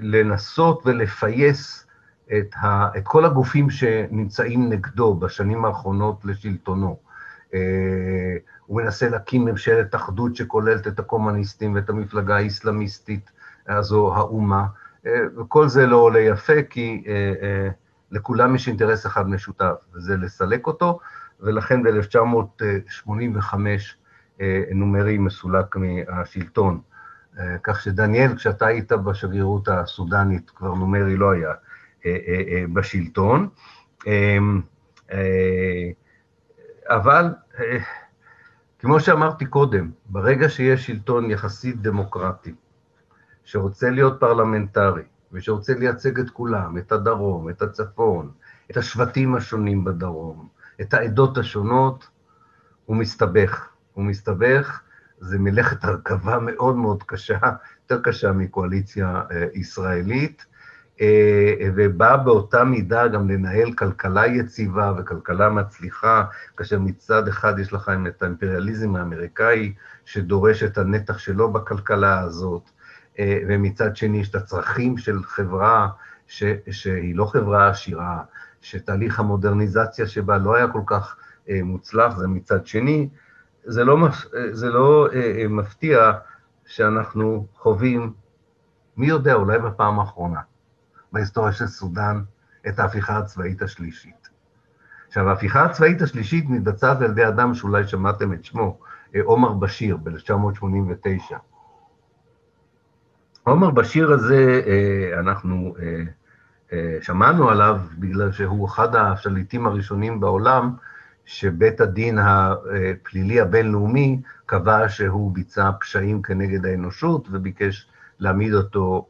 [SPEAKER 1] לנסות ולפייס את, ה, את כל הגופים שנמצאים נגדו בשנים האחרונות לשלטונו. הוא מנסה להקים ממשלת אחדות שכוללת את הקומוניסטים ואת המפלגה האסלאמיסטית הזו, האומה, וכל זה לא עולה יפה, כי לכולם יש אינטרס אחד משותף, וזה לסלק אותו, ולכן ב-1985 אה, נומרי מסולק מהשלטון. אה, כך שדניאל, כשאתה היית בשגרירות הסודנית, כבר נומרי לא היה אה, בשלטון. אבל כמו שאמרתי קודם, ברגע שיש שלטון יחסית דמוקרטי, שרוצה להיות פרלמנטרי, ושרוצה לייצג את כולם, את הדרום, את הצפון, את השבטים השונים בדרום, את העדות השונות, הוא מסתבך. הוא מסתבך, זה מלאכת הרכבה מאוד מאוד קשה, יותר קשה מקואליציה אה, ישראלית, אה, ובא באותה מידה גם לנהל כלכלה יציבה וכלכלה מצליחה, כאשר מצד אחד יש לכם את האימפריאליזם האמריקאי, שדורש את הנתח שלו בכלכלה הזאת, אה, ומצד שני יש את הצרכים של חברה ש, שהיא לא חברה עשירה, שתהליך המודרניזציה שבה לא היה כל כך מוצלח, זה מצד שני, זה לא, זה לא אה, מפתיע שאנחנו חווים, מי יודע, אולי בפעם האחרונה, בהיסטוריה של סודאן, את ההפיכה הצבאית השלישית. עכשיו, ההפיכה הצבאית השלישית מתבצעת על ידי אדם שאולי שמעתם את שמו, עומר בשיר, ב-1989. עומר בשיר הזה, אה, אנחנו אה, אה, שמענו עליו בגלל שהוא אחד השליטים הראשונים בעולם, שבית הדין הפלילי הבינלאומי קבע שהוא ביצע פשעים כנגד האנושות וביקש להעמיד אותו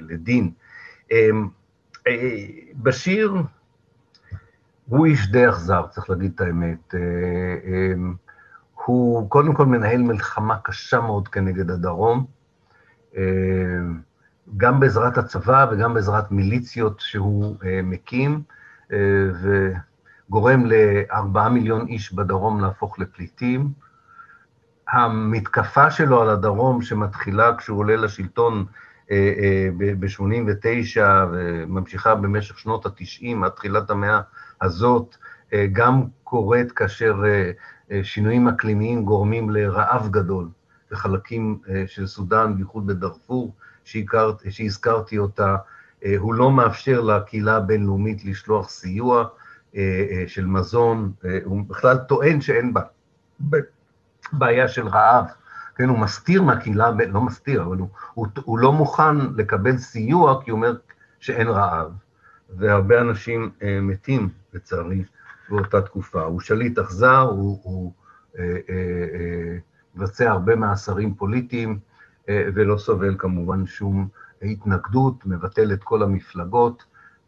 [SPEAKER 1] לדין. בשיר הוא איש די אכזר, צריך להגיד את האמת. הוא קודם כל מנהל מלחמה קשה מאוד כנגד הדרום, אה, גם בעזרת הצבא וגם בעזרת מיליציות שהוא אה, מקים, אה, וגורם לארבעה מיליון איש בדרום להפוך לפליטים. המתקפה שלו על הדרום, שמתחילה כשהוא עולה לשלטון ב-89' וממשיכה במשך שנות ה-90 עד תחילת המאה הזאת, גם קורית כאשר שינויים אקלימיים גורמים לרעב גדול. בחלקים אה, של סודאן, בייחוד בדארפור, שהזכרתי אותה, אה, הוא לא מאפשר לקהילה הבינלאומית לשלוח סיוע אה, של מזון, הוא בכלל טוען שאין בה בעיה של רעב. כן, הוא מסתיר מהקהילה, לא מסתיר, אבל הוא, הוא, הוא לא מוכן לקבל סיוע, כי הוא אומר שאין רעב, והרבה אנשים אה, מתים, לצערי, באותה תקופה. הוא שליט אכזר, הוא, הוא אה, אה, אה, מבצע הרבה מאסרים פוליטיים אה, ולא סובל כמובן שום התנגדות, מבטל את כל המפלגות,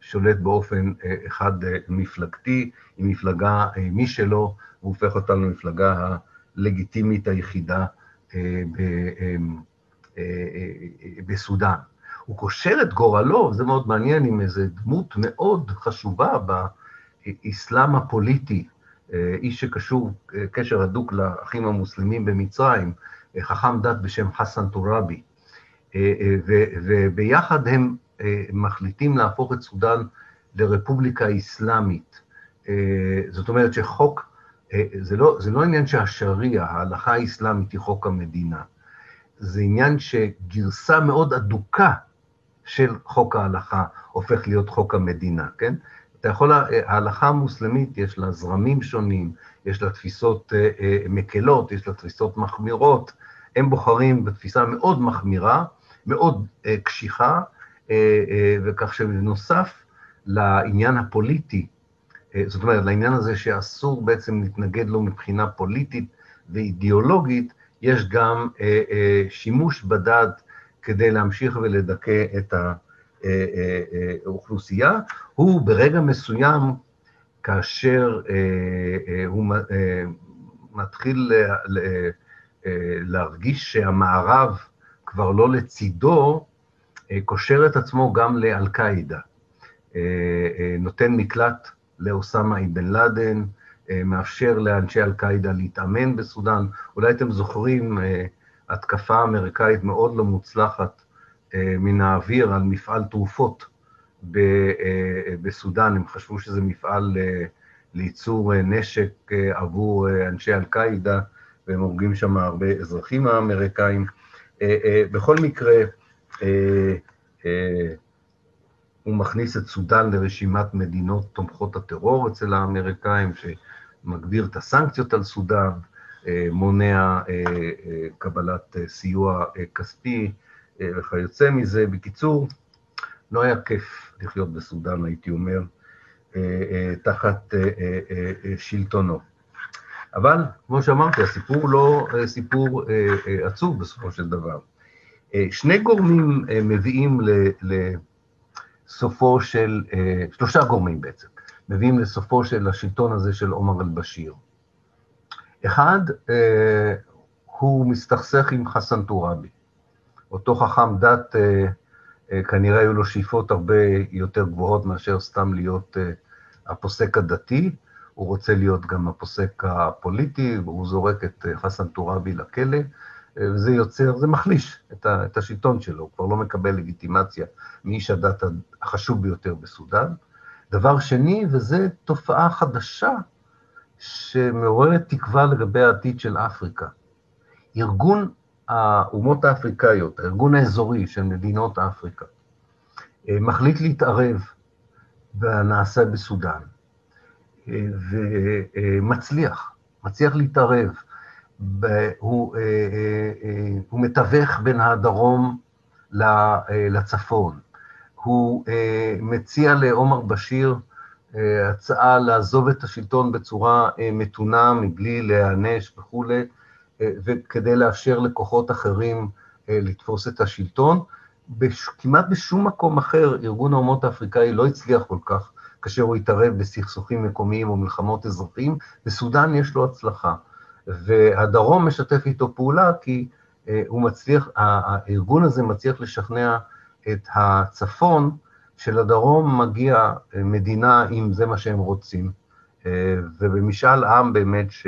[SPEAKER 1] שולט באופן אה, אחד אה, מפלגתי, עם מפלגה משלו, הוא הופך אותנו למפלגה הלגיטימית היחידה בסודאן. הוא קושר את גורלו, זה מאוד מעניין, עם איזו דמות מאוד חשובה באסלאם הפוליטי אה, איש שקשור אה, קשר הדוק לאחים המוסלמים במצרים, אה, חכם דת בשם חסן טוראבי, וביחד הם מחליטים להפוך את סודאן לרפובליקה אסלאמית. זאת אומרת שחוק, זה לא, זה לא עניין שהשריעה, ההלכה האסלאמית היא חוק המדינה, זה עניין שגרסה מאוד אדוקה של חוק ההלכה הופך להיות חוק המדינה, כן? אתה יכול, ההלכה המוסלמית יש לה זרמים שונים, יש לה תפיסות אה, אה, מקלות, יש לה תפיסות מחמירות, הם בוחרים בתפיסה מאוד מחמירה, מאוד אה, קשיחה, וכך שבנוסף לעניין הפוליטי, זאת אומרת, לעניין הזה שאסור בעצם להתנגד לו מבחינה פוליטית ואידיאולוגית, יש גם שימוש בדת כדי להמשיך ולדכא את האוכלוסייה. הוא ברגע מסוים כאשר אה, אה, הוא אה, מתחיל להרגיש שהמערב כבר לא לצידו, קושר את עצמו גם לאל-קאעידה. נותן מקלט לאוסאמה אבן לאדן, מאפשר לאנשי אל-קאעידה להתאמן בסודאן. אולי אתם זוכרים התקפה אמריקאית מאוד לא מוצלחת מן האוויר על מפעל תרופות אה, בסודאן, הם חשבו שזה מפעל אה, לייצור אה, נשק עבור אנשי אל-קאעידה, והם הורגים שם הרבה אזרחים האמריקאים. בכל מקרה, הוא מכניס את סודאן לרשימת מדינות תומכות הטרור אצל האמריקאים, שמגביר את הסנקציות על סודאן, מונע קבלת סיוע כספי וכיוצא מזה. בקיצור, לא היה כיף לחיות בסודאן, הייתי אומר, אה, אה, תחת אה, שלטונו. אבל, כמו שאמרתי, הסיפור לא סיפור עצוב בסופו של דבר. שני גורמים מביאים לסופו של, שלושה גורמים בעצם, מביאים לסופו של השלטון הזה של עומר אל-בשיר. אחד, הוא מסתכסך עם חסן טוראבי, אותו חכם דת אה, כנראה היו לו שאיפות הרבה יותר גבוהות מאשר סתם להיות אה, הפוסק הדתי, הוא רוצה להיות גם הפוסק הפוליטי, והוא זורק את אה, חסן טוראבי לכלא, וזה יוצר, זה מחליש את השלטון שלו, הוא כבר לא מקבל לגיטימציה מאיש הדת החשוב ביותר בסודאן. דבר שני, וזו תופעה חדשה שמעוררת תקווה לגבי העתיד של אפריקה. ארגון האומות האפריקאיות, הארגון האזורי של מדינות אפריקה, אה, מחליט להתערב בנעשה בסודאן, אה, ומצליח, מצליח להתערב. הוא, אה, הוא מתווך בין הדרום לצפון. הוא מציע לעומר בשיר הצעה לעזוב את השלטון בצורה מתונה, מבלי להיענש וכולי, וכדי לאפשר לכוחות אחרים אה, לתפוס את השלטון. בש, כמעט בשום מקום אחר ארגון האומות האפריקאי לא הצליח כל כך כאשר הוא התערב בסכסוכים מקומיים או מלחמות אזרחים, בסודאן יש לו הצלחה. והדרום משתף איתו פעולה כי אה, הוא מצליח, הארגון הזה מצליח לשכנע את הצפון שלדרום מגיע אה, מדינה אם זה מה שהם רוצים. ובמשאל עם באמת, ש...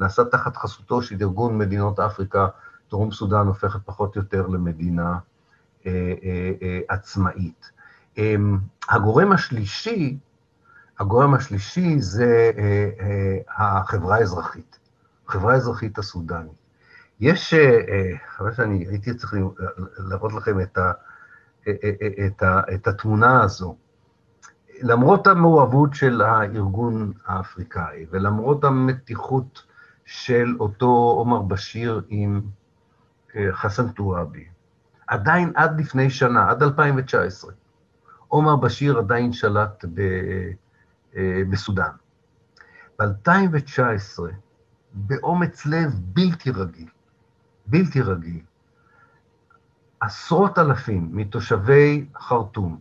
[SPEAKER 1] נעשה תחת חסותו של ארגון מדינות אפריקה, דרום סודאן הופכת פחות או יותר למדינה אה, אה, אה, עצמאית. אה, הגורם השלישי, הגורם השלישי זה אה, אה, החברה האזרחית, החברה האזרחית הסודנית. יש, חבל שאני הייתי צריך להראות לכם את, ה, את, ה, את התמונה הזו. למרות המעורבות של הארגון האפריקאי ולמרות המתיחות של אותו עומר בשיר עם אה, חסן טוראבי. עדיין עד לפני שנה, עד 2019, עומר בשיר עדיין שלט ב, אה, בסודאן. ב-2019, באומץ לב בלתי רגיל, בלתי רגיל, עשרות אלפים מתושבי חרטום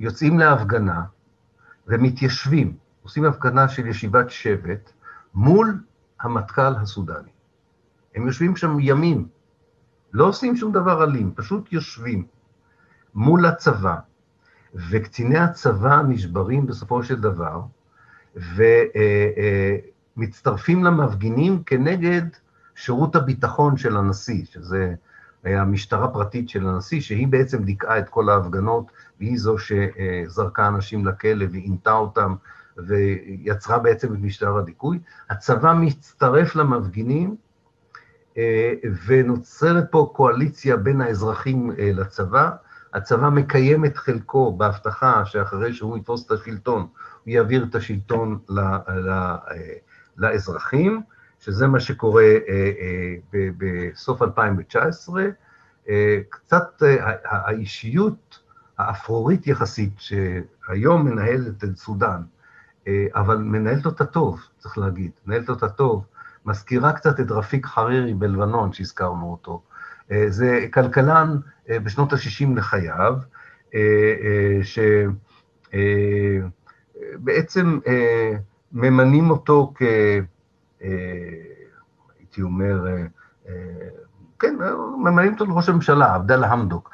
[SPEAKER 1] יוצאים להפגנה ומתיישבים, עושים הפגנה של ישיבת שבט, מול המטכ"ל הסודני. הם יושבים שם ימים, לא עושים שום דבר אלים, פשוט יושבים מול הצבא, וקציני הצבא נשברים בסופו של דבר, ומצטרפים למפגינים כנגד שירות הביטחון של הנשיא, שזה היה משטרה פרטית של הנשיא, שהיא בעצם דיכאה את כל ההפגנות, והיא זו שזרקה אנשים לכלא ועינתה אותם ויצרה בעצם את משטר הדיכוי. הצבא מצטרף למפגינים, אה, ונוצרת פה קואליציה בין האזרחים אה, לצבא. הצבא מקיים את חלקו בהבטחה שאחרי שהוא יתפוס את השלטון, הוא יעביר את השלטון ל, ל, אה, לאזרחים, שזה מה שקורה בסוף 2019. קצת האישיות האפרורית יחסית, שהיום מנהלת את סודאן, אבל מנהלת אותה טוב, צריך להגיד, מנהלת אותה טוב, מזכירה קצת את רפיק חרירי בלבנון, שהזכרנו אותו. אה, זה כלכלן אה, בשנות ה-60 לחייו, אה, שבעצם ממנים אותו כ... הייתי אומר, כן, ממנים אותו לראש הממשלה, עבדאללה חמדוק.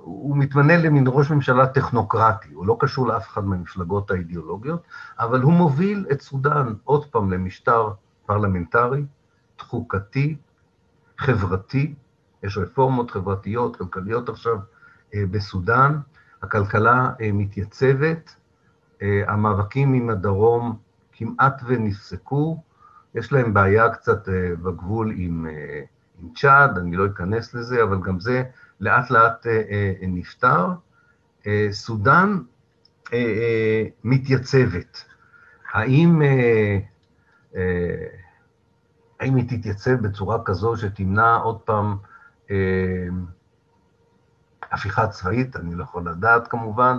[SPEAKER 1] הוא מתמנה למין ראש ממשלה טכנוקרטי, הוא לא קשור לאף אחד מהמפלגות האידיאולוגיות, אבל הוא מוביל את סודאן עוד פעם למשטר פרלמנטרי, תחוקתי, חברתי, יש רפורמות חברתיות, כלכליות עכשיו אה, בסודאן, הכלכלה אה, מתייצבת, אה, המאבקים עם הדרום כמעט ונפסקו, יש להם בעיה קצת בגבול עם, עם צ'אד, אני לא אכנס לזה, אבל גם זה לאט לאט נפתר. סודאן מתייצבת. האם אה, האם היא תתייצב בצורה כזו שתמנע עוד פעם אה, הפיכה צבאית? אני לא יכול לדעת כמובן.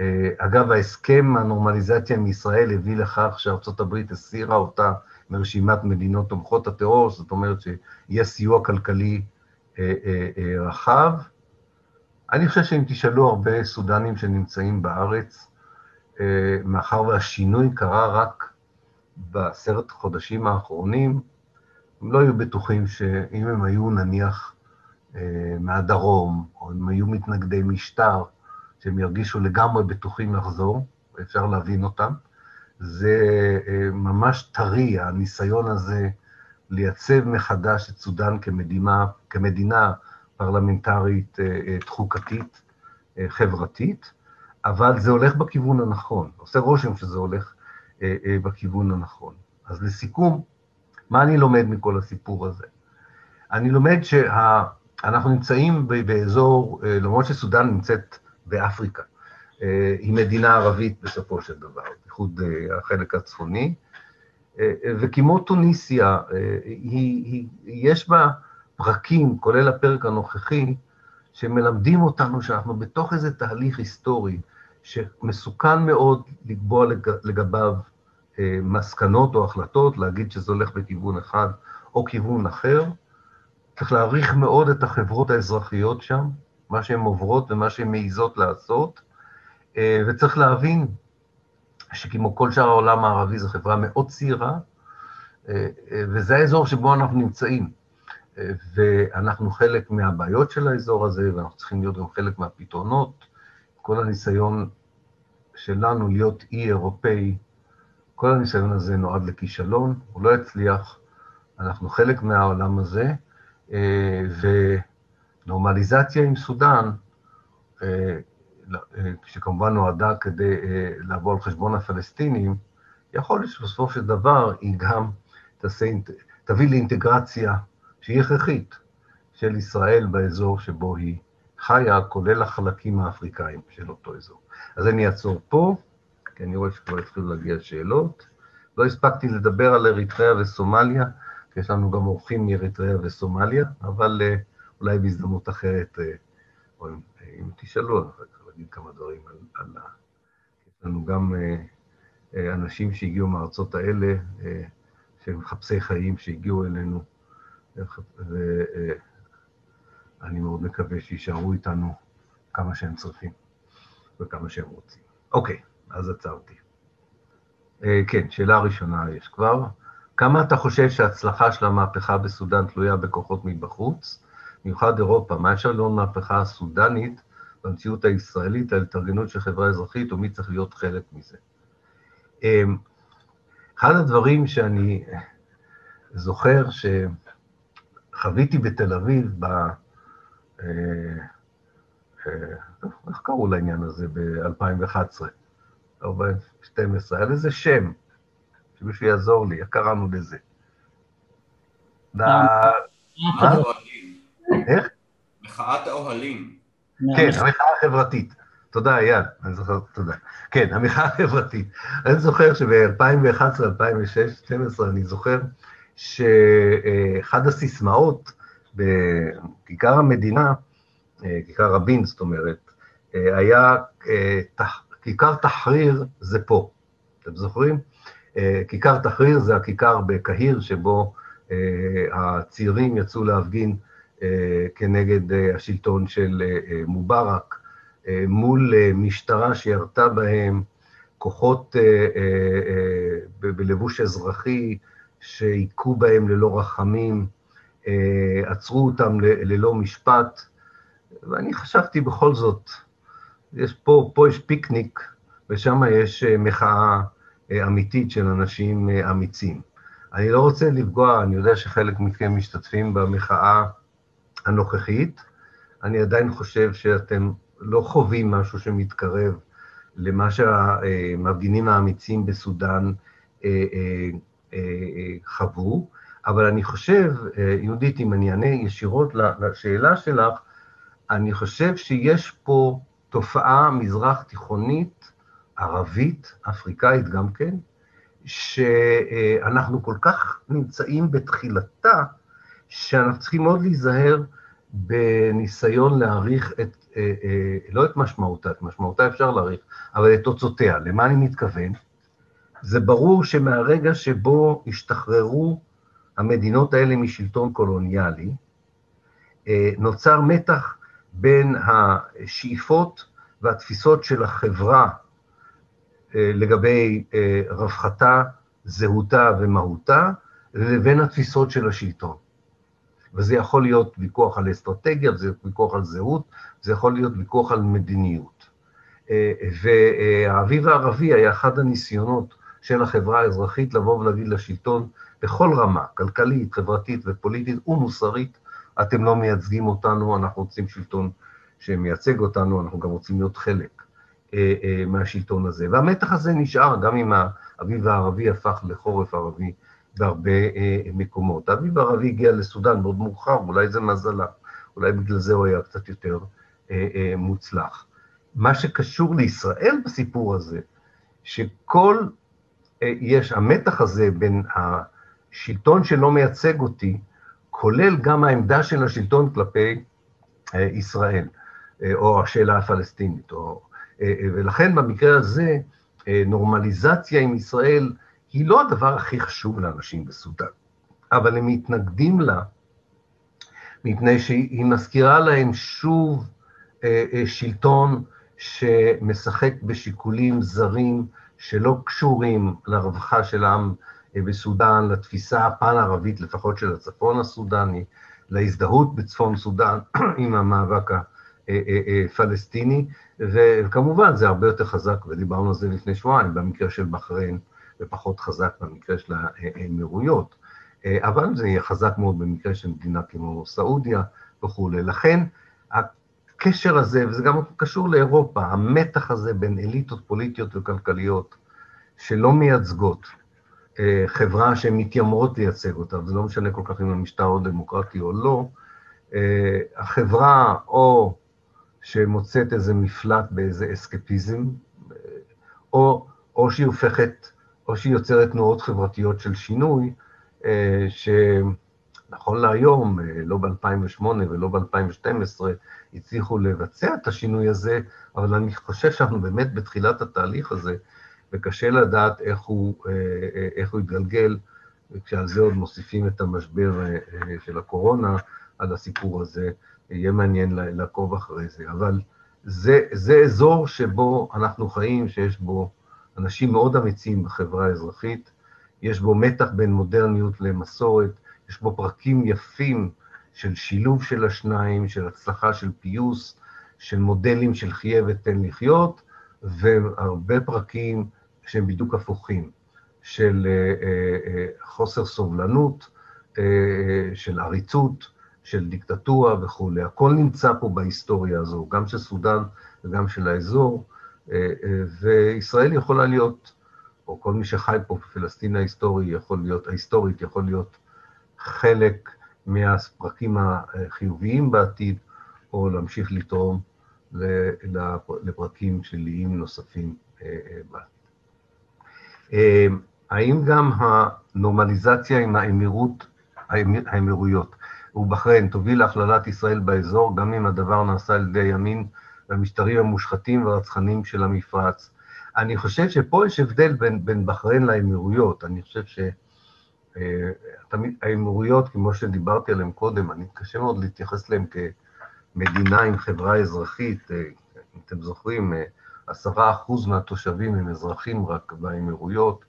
[SPEAKER 1] אה, אגב, ההסכם הנורמליזציה עם ישראל הביא לכך שארצות הברית הסירה אותה מרשימת מדינות תומכות הטרור, זאת אומרת שיהיה סיוע כלכלי רחב. אני חושב שאם תשאלו הרבה סודנים שנמצאים בארץ, מאחר והשינוי קרה רק בעשרת החודשים האחרונים, הם לא היו בטוחים שאם הם היו נניח אה, מהדרום, או אם היו מתנגדי משטר, שהם ירגישו לגמרי בטוחים לחזור, ואפשר להבין אותם. זה אה, ממש טרי, הניסיון הזה לייצב מחדש את סודאן כמדינה, כמדינה פרלמנטרית אה, תחוקתית, חברתית, אבל זה הולך בכיוון הנכון. עושה רושם שזה הולך אה, אה, בכיוון הנכון. אז לסיכום, מה אני לומד מכל הסיפור הזה? אני לומד שאנחנו נמצאים באזור, אה, למרות שסודאן נמצאת באפריקה, היא מדינה ערבית בסופו של דבר, בייחוד החלק הצפוני, וכמו טוניסיה, היא, היא, יש בה פרקים, כולל הפרק הנוכחי, שמלמדים אותנו שאנחנו בתוך איזה תהליך היסטורי שמסוכן מאוד לקבוע לגביו אה, מסקנות או החלטות, להגיד שזה הולך בכיוון אחד או כיוון אחר. צריך להעריך מאוד את החברות האזרחיות שם, מה שהן עוברות ומה שהן מעיזות לעשות, אה, וצריך להבין שכמו כל שאר העולם הערבי זו חברה מאוד צעירה, אה, וזה האזור שבו אנחנו נמצאים. ואנחנו חלק מהבעיות של האזור הזה, ואנחנו צריכים להיות גם חלק מהפתרונות. כל הניסיון שלנו להיות אי אירופאי כל הניסיון הזה נועד לכישלון, הוא לא יצליח, אנחנו חלק מהעולם הזה, אה, ונורמליזציה עם סודאן, אה, אה, שכמובן נועדה כדי לעבור על חשבון הפלסטינים, יכול להיות שבסופו של דבר היא גם תעשה, תביא לאינטגרציה שהיא הכרחית של ישראל באזור שבו היא חיה, כולל החלקים האפריקאים של אותו אזור. אז אני אעצור פה. כי אני רואה שכבר התחילו להגיע שאלות. לא הספקתי לדבר על אריתריאה וסומליה, כי יש לנו גם אורחים מאריתריאה וסומליה, אבל uh, אולי בהזדמנות אחרת, uh, או אם, אם תשאלו, אני יכול להגיד כמה דברים על... על יש לנו גם uh, אנשים שהגיעו מהארצות האלה, שהם מחפשי חיים שהגיעו אלינו, ואני מאוד מקווה שיישארו איתנו כמה שהם צריכים וכמה שהם רוצים. אוקיי. אז עצרתי. אה, כן, שאלה ראשונה יש כבר. כמה אתה חושב שההצלחה של המהפכה בסודאן תלויה בכוחות מבחוץ, במיוחד אירופה? מה אפשר לראות מהפכה הסודנית במציאות הישראלית, על התארגנות של חברה אזרחית, ומי צריך להיות חלק מזה? אה, אחד הדברים שאני זוכר שחוויתי בתל אביב, ב... אה, איך קראו לעניין הזה ב-2011? 12, היה לזה שם, שמישהו יעזור לי, איך קראנו לזה?
[SPEAKER 2] מחאת האוהלים. האוהלים.
[SPEAKER 1] כן, המחאה החברתית. תודה, אייל, אני זוכר, תודה. כן, המחאה החברתית. אני זוכר שב-2011, 2012, אני זוכר שאחד הסיסמאות בכיכר המדינה, אה, כיכר רבין, זאת אומרת, אה, היה אה, כיכר תחריר זה פה. אתם זוכרים? כיכר תחריר זה הכיכר בקהיר, שבו הצעירים יצאו להפגין כנגד השלטון של מובארק, מול משטרה שירתה בהם, כוחות בלבוש אזרחי שהיכו בהם ללא רחמים, עצרו אותם ללא משפט, ואני חשבתי בכל זאת, יש פה, פה יש פיקניק, ושם יש אה, מחאה אה, אמיתית של אנשים אה, אמיצים. אני לא רוצה לפגוע, אני יודע שחלק מכם משתתפים במחאה הנוכחית, אני עדיין חושב שאתם לא חווים משהו שמתקרב למה שהמפגינים האמיצים בסודאן חוו, אבל אני חושב, יהודית, אם אני אענה ישירות לשאלה שלך, אני חושב שיש פה תופעה מזרח תיכונית, ערבית, אפריקאית גם כן, שאנחנו כל כך נמצאים בתחילתה, שאנחנו צריכים מאוד להיזהר בניסיון להעריך את, אה, אה, לא את משמעותה, את משמעותה אפשר להעריך, אבל את תוצאותיה. למה אני מתכוון? זה ברור שמהרגע שבו השתחררו המדינות האלה משלטון קולוניאלי, אה, נוצר מתח בין השאיפות והתפיסות של החברה לגבי רווחתה, זהותה ומהותה, לבין התפיסות של השלטון. וזה יכול להיות ויכוח על אסטרטגיה, זה ויכוח על זהות, זה יכול להיות ויכוח על מדיניות. אה, והאביב הערבי היה אחד הניסיונות של החברה האזרחית לבוא ולהגיד לשלטון בכל רמה, כלכלית, חברתית ופוליטית ומוסרית, אתם לא מייצגים אותנו, אנחנו רוצים שלטון שמייצג אותנו, אנחנו גם רוצים להיות חלק אה, אה, מהשלטון הזה. והמתח הזה נשאר, גם אם האביב הערבי הפך לחורף ערבי בהרבה אה, מקומות. האביב הערבי הגיע לסודאן מאוד מאוחר, אולי זה מזלה, אולי בגלל זה הוא היה קצת יותר אה, אה, מוצלח. מה שקשור לישראל בסיפור הזה, שכל, יש המתח הזה בין השלטון שלא מייצג אותי, כולל גם העמדה של השלטון כלפי ישראל, או השאלה הפלסטינית. או, ולכן במקרה הזה, נורמליזציה עם ישראל היא לא הדבר הכי חשוב לאנשים בסודאן, אבל הם מתנגדים לה מפני שהיא מזכירה להם שוב שלטון שמשחק בשיקולים זרים שלא קשורים לרווחה של העם בסודאן, לתפיסה הפן-ערבית, לפחות של הצפון הסודני, להזדהות בצפון סודאן עם המאבק הפלסטיני, וכמובן זה הרבה יותר חזק, ודיברנו על זה לפני שבועיים, במקרה של בחריין, ופחות חזק במקרה של האמירויות, אבל זה יהיה חזק מאוד במקרה של מדינה כמו סעודיה וכולי. לכן, הקשר הזה, וזה גם קשור לאירופה, המתח הזה בין אליטות פוליטיות וכלכליות שלא מייצגות אה, חברה שמתיימרות לייצג אותה, וזה לא משנה כל כך אם המשטר הוא דמוקרטי או לא, אה, החברה או שמוצאת איזה מפלט באיזה אסקפיזם, אה, או, או שהיא הופכת, או שהיא יוצרת תנועות חברתיות של שינוי, שנכון להיום, לא ב-2008 ולא ב-2012, הצליחו לבצע את השינוי הזה, אבל אני חושב שאנחנו באמת בתחילת התהליך הזה, וקשה לדעת איך הוא, אה, אה, איך הוא יתגלגל, וכשעל זה עוד מוסיפים את המשבר אה, של הקורונה, על הסיפור הזה, יהיה מעניין לעקוב אחרי זה. אבל זה, זה אזור שבו אנחנו חיים, שיש בו אנשים מאוד אמיצים בחברה האזרחית, יש בו מתח בין מודרניות למסורת, יש בו פרקים יפים של שילוב של השניים, של הצלחה של פיוס, של מודלים של חיה ותן לחיות, והרבה פרקים שהם בדיוק הפוכים, של אה, אה, אה, חוסר סובלנות, של עריצות, של דיקטטורה וכולי. הכל נמצא פה בהיסטוריה הזו, גם של סודאן וגם של האזור, וישראל יכולה להיות, או כל מי שחי פה בפלסטין ההיסטורי יכול להיות, ההיסטורית יכול להיות חלק מהפרקים החיוביים בעתיד, או להמשיך לתרום לפרקים שליליים נוספים בעתיד. האם גם הנורמליזציה עם האמירות, האמירויות ובחריין תוביל להכללת ישראל באזור, גם אם הדבר נעשה על ידי הימין והמשטרים המושחתים והרצחניים של המפרץ? אני חושב שפה יש הבדל בין, בין בחריין לאמירויות. אני חושב שהאמירויות, כמו שדיברתי עליהן קודם, אני קשה מאוד להתייחס אליהן כמדינה עם חברה אזרחית. אם אתם זוכרים, עשרה אחוז מהתושבים הם אזרחים רק באמירויות.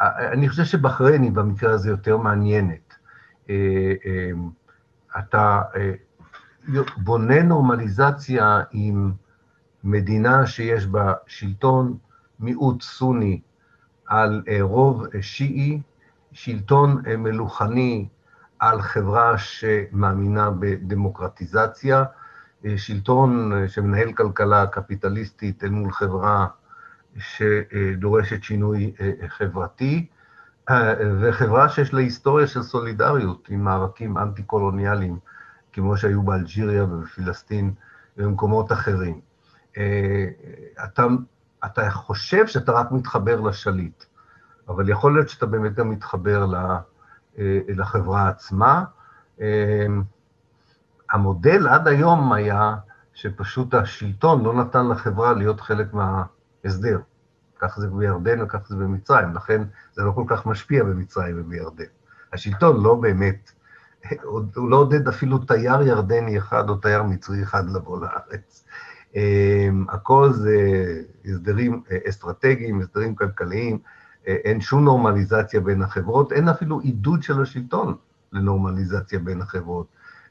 [SPEAKER 1] אני חושב שבחריין היא במקרה הזה יותר מעניינת. אתה בונה נורמליזציה עם מדינה שיש בה שלטון מיעוט סוני על רוב שיעי, שלטון מלוכני על חברה שמאמינה בדמוקרטיזציה, שלטון שמנהל כלכלה קפיטליסטית אל מול חברה שדורשת שינוי חברתי, וחברה שיש לה היסטוריה של סולידריות עם מאבקים אנטי-קולוניאליים, כמו שהיו באלג'יריה ובפלסטין ובמקומות אחרים. אתה, אתה חושב שאתה רק מתחבר לשליט, אבל יכול להיות שאתה באמת גם מתחבר לחברה עצמה. המודל עד היום היה שפשוט השלטון לא נתן לחברה להיות חלק מההסדר. כך זה בירדן וכך זה במצרים, לכן זה לא כל כך משפיע במצרים ובירדן. השלטון לא באמת, הוא לא עודד אפילו תייר ירדני אחד או תייר מצרי אחד לבוא לארץ. הכל זה הסדרים אסטרטגיים, הסדרים כלכליים, אין שום נורמליזציה בין החברות, אין אפילו עידוד של השלטון לנורמליזציה בין החברות.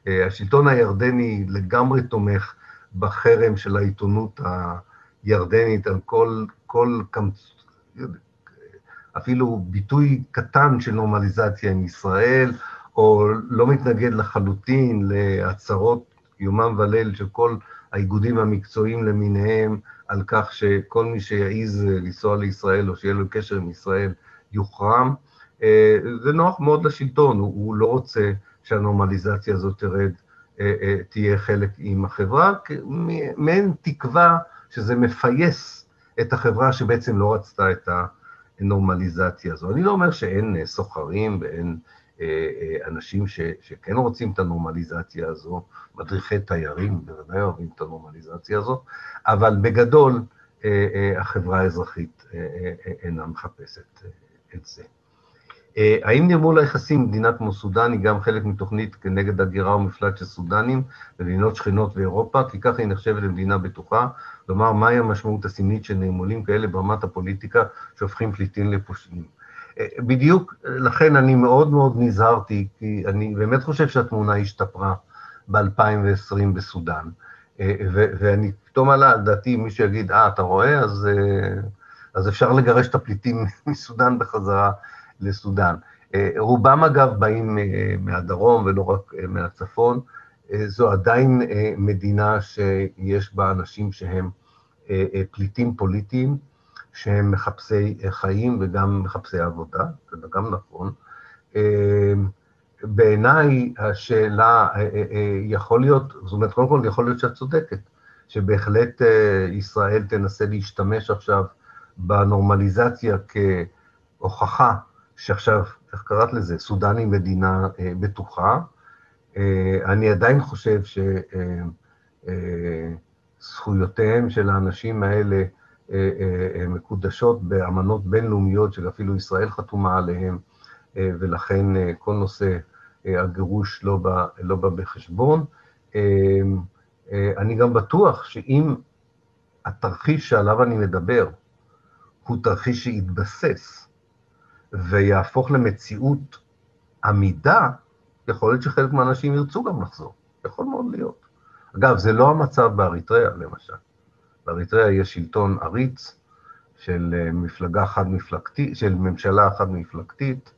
[SPEAKER 1] השלטון הירדני לגמרי תומך בחרם של העיתונות הירדנית על כל, כל אפילו ביטוי קטן של נורמליזציה עם ישראל, או לא מתנגד לחלוטין להצהרות יומם וליל של כל האיגודים המקצועיים למיניהם, על כך שכל מי שיעז לנסוע לישראל או שיהיה לו קשר עם ישראל יוחרם. זה נוח מאוד לשלטון, הוא, לא רוצה שהנורמליזציה הזאת תרד, תהיה חלק עם החברה, מעין תקווה שזה מפייס את החברה שבעצם לא רצתה את הנורמליזציה הזו. אני לא אומר שאין סוחרים ואין אנשים ש, שכן רוצים את הנורמליזציה הזו, מדריכי תיירים בוודאי אוהבים את הנורמליזציה הזו, אבל בגדול החברה האזרחית אינה מחפשת את זה. האם נרמול היחסים עם מדינה כמו סודאן היא גם חלק מתוכנית כנגד הגירה ומפלט של סודנים במדינות שכנות באירופה, כי ככה היא נחשבת למדינה בטוחה, כלומר, מהי המשמעות הסמלית של נרמולים כאלה ברמת הפוליטיקה שהופכים פליטים לפושעים? בדיוק לכן אני מאוד מאוד נזהרתי, כי אני באמת חושב שהתמונה השתפרה ב-2020 בסודאן, ואני פתאום עלה על דעתי, מי שיגיד, אה, אתה רואה, אז, אז אפשר לגרש את הפליטים מסודאן בחזרה לסודאן. רובם, אגב, באים מהדרום ולא רק מהצפון. זו עדיין מדינה שיש בה אנשים שהם פליטים פוליטיים, שהם מחפשי חיים וגם מחפשי עבודה, זה גם נכון. בעיניי השאלה, יכול להיות, זאת אומרת, קודם כל יכול להיות שאת צודקת, שבהחלט ישראל תנסה להשתמש עכשיו בנורמליזציה כהוכחה שעכשיו, איך קראת לזה? סודאן היא מדינה בטוחה. אני עדיין חושב שזכויותיהם של האנשים האלה מקודשות באמנות בינלאומיות שאפילו ישראל חתומה עליהן, ולכן כל נושא הגירוש לא בא, לא בא בחשבון. אני גם בטוח שאם התרחיש שעליו אני מדבר הוא תרחיש שיתבסס ויהפוך למציאות עמידה, יכול להיות שחלק מהאנשים ירצו גם לחזור, יכול מאוד להיות. אגב, זה לא המצב באריתריאה, למשל. באריתריאה יש שלטון עריץ של מפלגה חד-מפלגתית, של ממשלה חד-מפלגתית,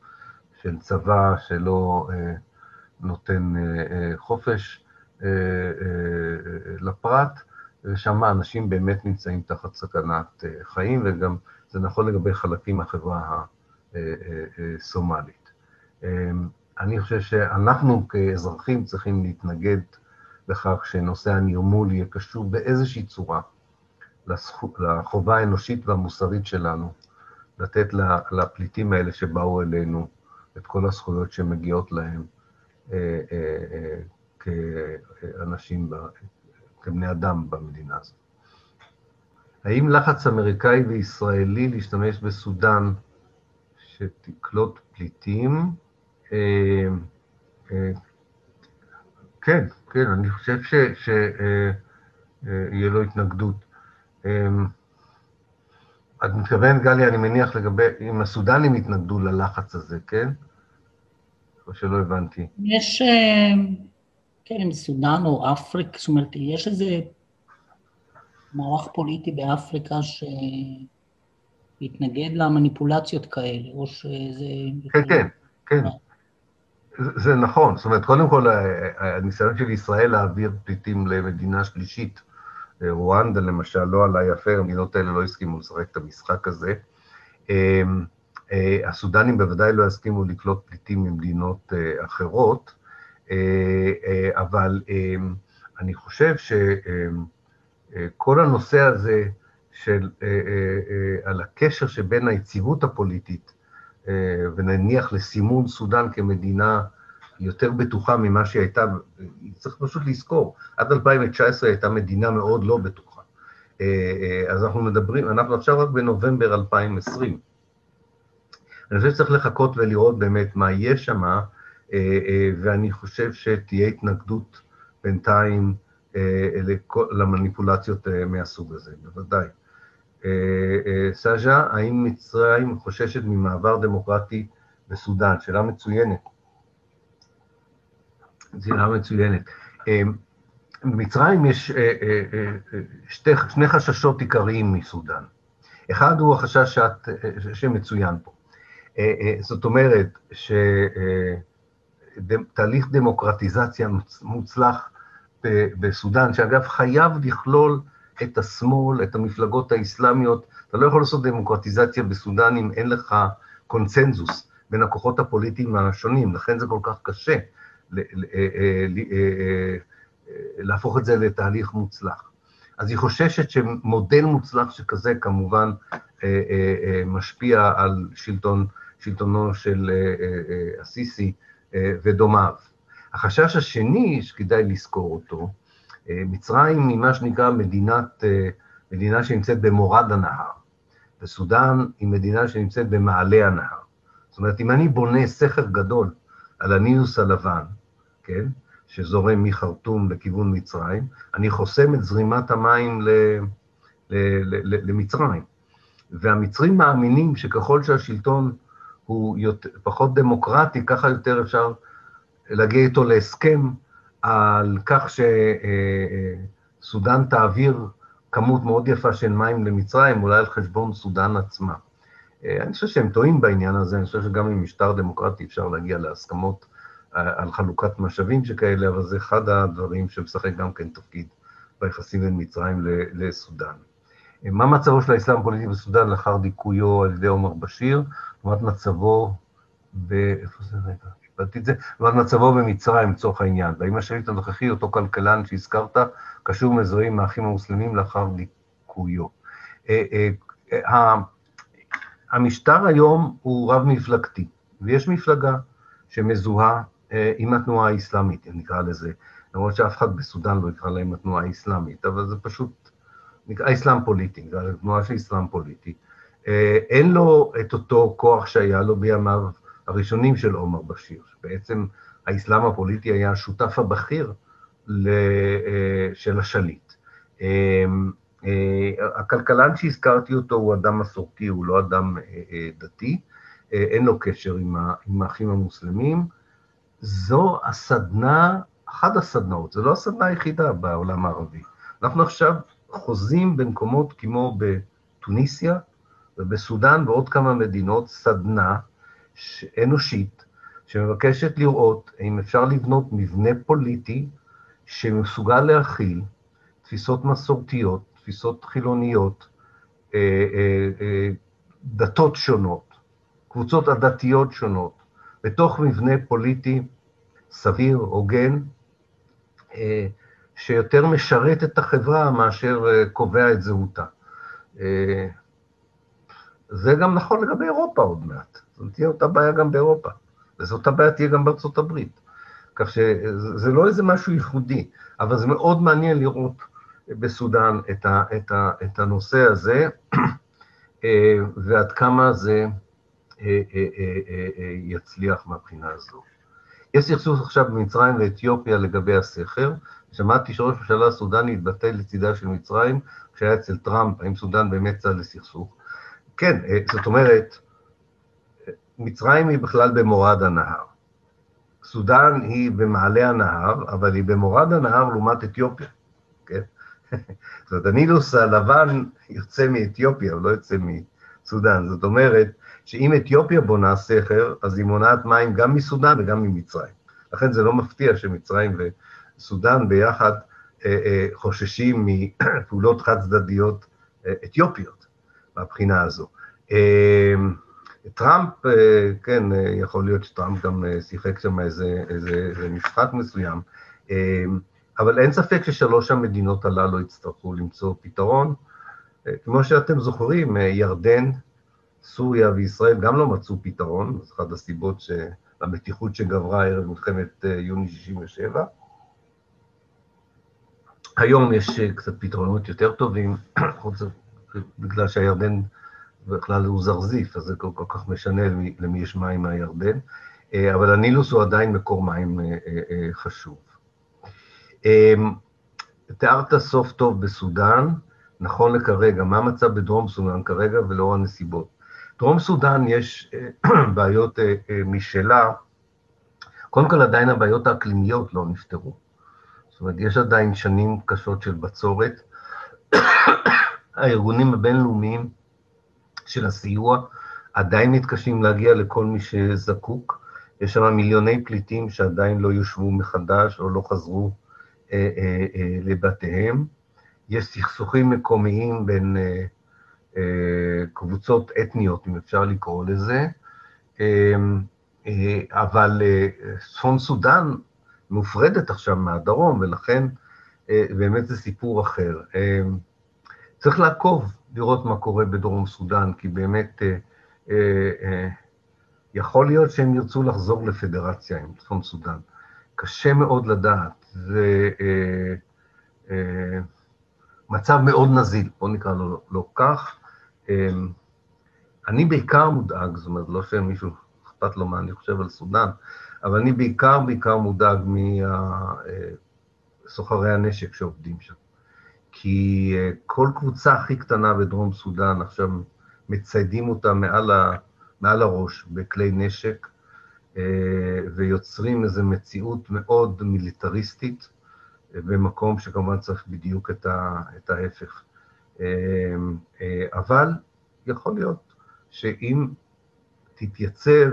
[SPEAKER 1] של צבא שלא אה, נותן אה, חופש אה, אה, לפרט, ושם אנשים באמת נמצאים תחת סכנת אה, חיים, וגם זה נכון לגבי חלקים מהחברה הסומלית. אה, אני חושב שאנחנו כאזרחים צריכים להתנגד לכך שנושא הנרמול יהיה קשור באיזושהי צורה לחובה האנושית והמוסרית שלנו, לתת לפליטים האלה שבאו אלינו את כל הזכויות שמגיעות להם אה, אה, כאנשים, כבני אדם במדינה הזאת. האם לחץ אמריקאי וישראלי להשתמש בסודאן שתקלוט פליטים? כן, כן, אני חושב שיהיה לו התנגדות. את מתכוונת, גלי, אני מניח לגבי, אם הסודנים יתנגדו ללחץ הזה, כן? או שלא הבנתי.
[SPEAKER 2] יש, אה, כן, אם סודן או אפריקה, זאת אומרת, יש איזה מערך פוליטי באפריקה שיתנגד למניפולציות כאלה, או שזה...
[SPEAKER 1] כן, כן, כן. זה נכון, זאת אומרת, קודם כל, הניסיון של ישראל להעביר פליטים למדינה שלישית, רואנדה למשל, לא עלה יפה, המדינות האלה לא הסכימו לשחק את המשחק הזה. אמ, אה, הסודנים בוודאי לא יסכימו לקלוט פליטים ממדינות אה, אחרות, אה, אבל אני חושב שכל הנושא הזה של, על הקשר שבין היציבות הפוליטית, ונניח לסימון סודאן כמדינה יותר בטוחה ממה שהיא הייתה, צריך פשוט לזכור, עד 2019 הייתה מדינה מאוד לא בטוחה. אה, אה, אז אנחנו מדברים, אנחנו עכשיו רק בנובמבר 2020. אני חושב שצריך לחכות ולראות באמת מה יהיה שם, אה, ואני חושב שתהיה התנגדות בינתיים למניפולציות מהסוג הזה, בוודאי. סאז'ה, האם מצרים חוששת ממעבר דמוקרטי בסודאן? שאלה מצוינת. שאלה מצוינת. במצרים יש אה, אה, אה, שתי, שני חששות עיקריים מסודאן. אחד הוא החשש שאת, שמצוין פה. זאת אומרת שתהליך דמוקרטיזציה מוצלח בסודאן, שאגב חייב לכלול את השמאל, את המפלגות האסלאמיות, אתה לא יכול לעשות דמוקרטיזציה בסודאן אם אין לך קונצנזוס בין הכוחות הפוליטיים השונים, לכן זה כל כך קשה. להפוך את זה לתהליך מוצלח. אז היא חוששת שמודל מוצלח שכזה כמובן משפיע על שלטון, שלטונו של הסיסי ודומיו. החשש השני, שכדאי לזכור אותו, מצרים היא מה שנקרא מדינת, מדינה שנמצאת במורד הנהר, וסודאן היא מדינה שנמצאת במעלה הנהר. זאת אומרת, אם אני בונה סכר גדול על הנילוס הלבן, כן, שזורם מחרטום לכיוון מצרים, אני חוסם את זרימת המים ל, ל, ל, ל, למצרים. והמצרים מאמינים שככל שהשלטון הוא יותר, פחות דמוקרטי, ככה יותר אפשר להגיע איתו להסכם על כך שסודאן תעביר כמות מאוד יפה של מים למצרים, אולי על חשבון סודאן עצמה. אני חושב שהם טועים בעניין הזה, אני חושב שגם עם משטר דמוקרטי אפשר להגיע להסכמות על חלוקת משאבים שכאלה, אבל זה אחד הדברים שמשחק גם כן תפקיד ביחסים בין מצרים לסודאן. מה מצבו של האסלאם הפוליטי בסודאן לאחר דיכויו על ידי עומר בשיר, לעומת מצבו ב... איפה זה רגע? קיבלתי את זה, לעומת מצבו במצרים לצורך העניין. והאם השליט הנוכחי, אותו כלכלן שהזכרת, קשור מזוהים מהאחים המוסלמים לאחר דיכויו. אה, אה, אה, המשטר היום הוא רב-מפלגתי, ויש מפלגה שמזוהה עם התנועה האסלאמית, נקרא לזה, למרות שאף אחד בסודאן לא יקרא להם התנועה האסלאמית, אבל זה פשוט נקרא אסלאם פוליטי, נקרא לזה תנועה של אסלאם פוליטי. אה, אין לו את אותו כוח שהיה לו בימיו הראשונים של עומר בשיר, שבעצם האסלאם הפוליטי היה השותף הבכיר אה, של השליט. הכלכלן שהזכרתי אותו הוא אדם מסורתי, הוא לא אדם דתי, אין לו קשר עם האחים המוסלמים. זו הסדנה, אחת הסדנאות, זו לא הסדנה היחידה בעולם הערבי. אנחנו עכשיו חוזים במקומות כמו בתוניסיה ובסודאן ועוד כמה מדינות, סדנה אנושית, שמבקשת לראות האם אפשר לבנות מבנה פוליטי שמסוגל להכיל תפיסות מסורתיות, תפיסות חילוניות, אה, אה, אה, דתות שונות, קבוצות עדתיות שונות, בתוך מבנה פוליטי סביר, הוגן, אה, שיותר משרת את החברה מאשר אה, קובע את זהותה. זה גם נכון לגבי אירופה עוד מעט. זאת תהיה אותה בעיה גם באירופה, וזאת הבעיה תהיה גם בארצות הברית. כך שזה לא איזה משהו ייחודי, אבל זה מאוד מעניין לראות בסודאן את, ה, את, ה, את הנושא הזה, ועד כמה זה יצליח מהבחינה הזו. יש סכסוך עכשיו במצרים ואתיופיה לגבי הסכר. שמעתי שראש הממשלה הסודני התבטא לצידה של מצרים כשהיה אצל טראמפ, האם סודן באמת צד לסכסוך. כן, אה, זאת אומרת, מצרים היא בכלל במורד הנהר. סודן היא במעלה הנהר, אבל היא במורד הנהר לעומת אתיופיה, כן? זאת אומרת, הנילוס הלבן יוצא מאתיופיה, הוא לא יוצא מסודן. זאת אומרת, שאם אתיופיה בונה סכר, אז היא מונעת מים גם מסודאן וגם ממצרים. לכן זה לא מפתיע שמצרים וסודאן ביחד אה, אה, חוששים מפעולות חד-צדדיות אה, אתיופיות מהבחינה הזו. טראמפ, כן, יכול להיות שטראמפ גם שיחק שם איזה, איזה, איזה משחק מסוים, אבל אין ספק ששלוש המדינות הללו יצטרכו למצוא פתרון. כמו שאתם זוכרים, ירדן, סוריה וישראל גם לא מצאו פתרון, זו אחת הסיבות למתיחות שגברה ערב מלחמת אה, יוני 67'. היום יש אה, קצת פתרונות יותר טובים, בגלל שהירדן בכלל הוא זרזיף, אז זה כל, כל כך משנה למי, למי יש מים מהירדן, אה, אבל הנילוס הוא עדיין מקור מים חשוב. תיארת סוף טוב בסודאן, נכון לכרגע, מה המצב בדרום סודאן כרגע ולאור הנסיבות? דרום סודאן יש אה, בעיות אה, אה, משלה, קודם כל עדיין הבעיות האקלימיות לא נפתרו. זאת אומרת, יש עדיין שנים קשות של בצורת. הארגונים הבינלאומיים של הסיוע עדיין מתקשים להגיע לכל מי שזקוק. יש שם מיליוני פליטים שעדיין לא יושבו מחדש או לא חזרו אה, אה, אה, לבתיהם. יש סכסוכים מקומיים בין אה, קבוצות אתניות, אם אפשר לקרוא לזה, אה, אה, אבל צפון סודאן מופרדת עכשיו מהדרום, ולכן באמת זה סיפור אחר. צריך לעקוב, לראות מה קורה בדרום סודאן, כי באמת יכול להיות שהם ירצו לחזור לפדרציה עם צפון סודאן. קשה מאוד לדעת, זה מצב מאוד נזיל, בואו נקרא לו לא כך. אמ, אני בעיקר מודאג, זאת אומרת, לא שמישהו אכפת לו מה אני חושב על סודאן, אבל אני בעיקר בעיקר מודאג מסוחרי אה, הנשק שעובדים שם. כי אה, כל קבוצה הכי קטנה בדרום סודאן עכשיו מציידים אותה מעל, ה, מעל הראש בכלי נשק, אה, ויוצרים איזו מציאות מאוד מיליטריסטית, במקום שכמובן צריך בדיוק את, ה, את ההפך. אמ, אה, אבל יכול להיות שאם תתייצב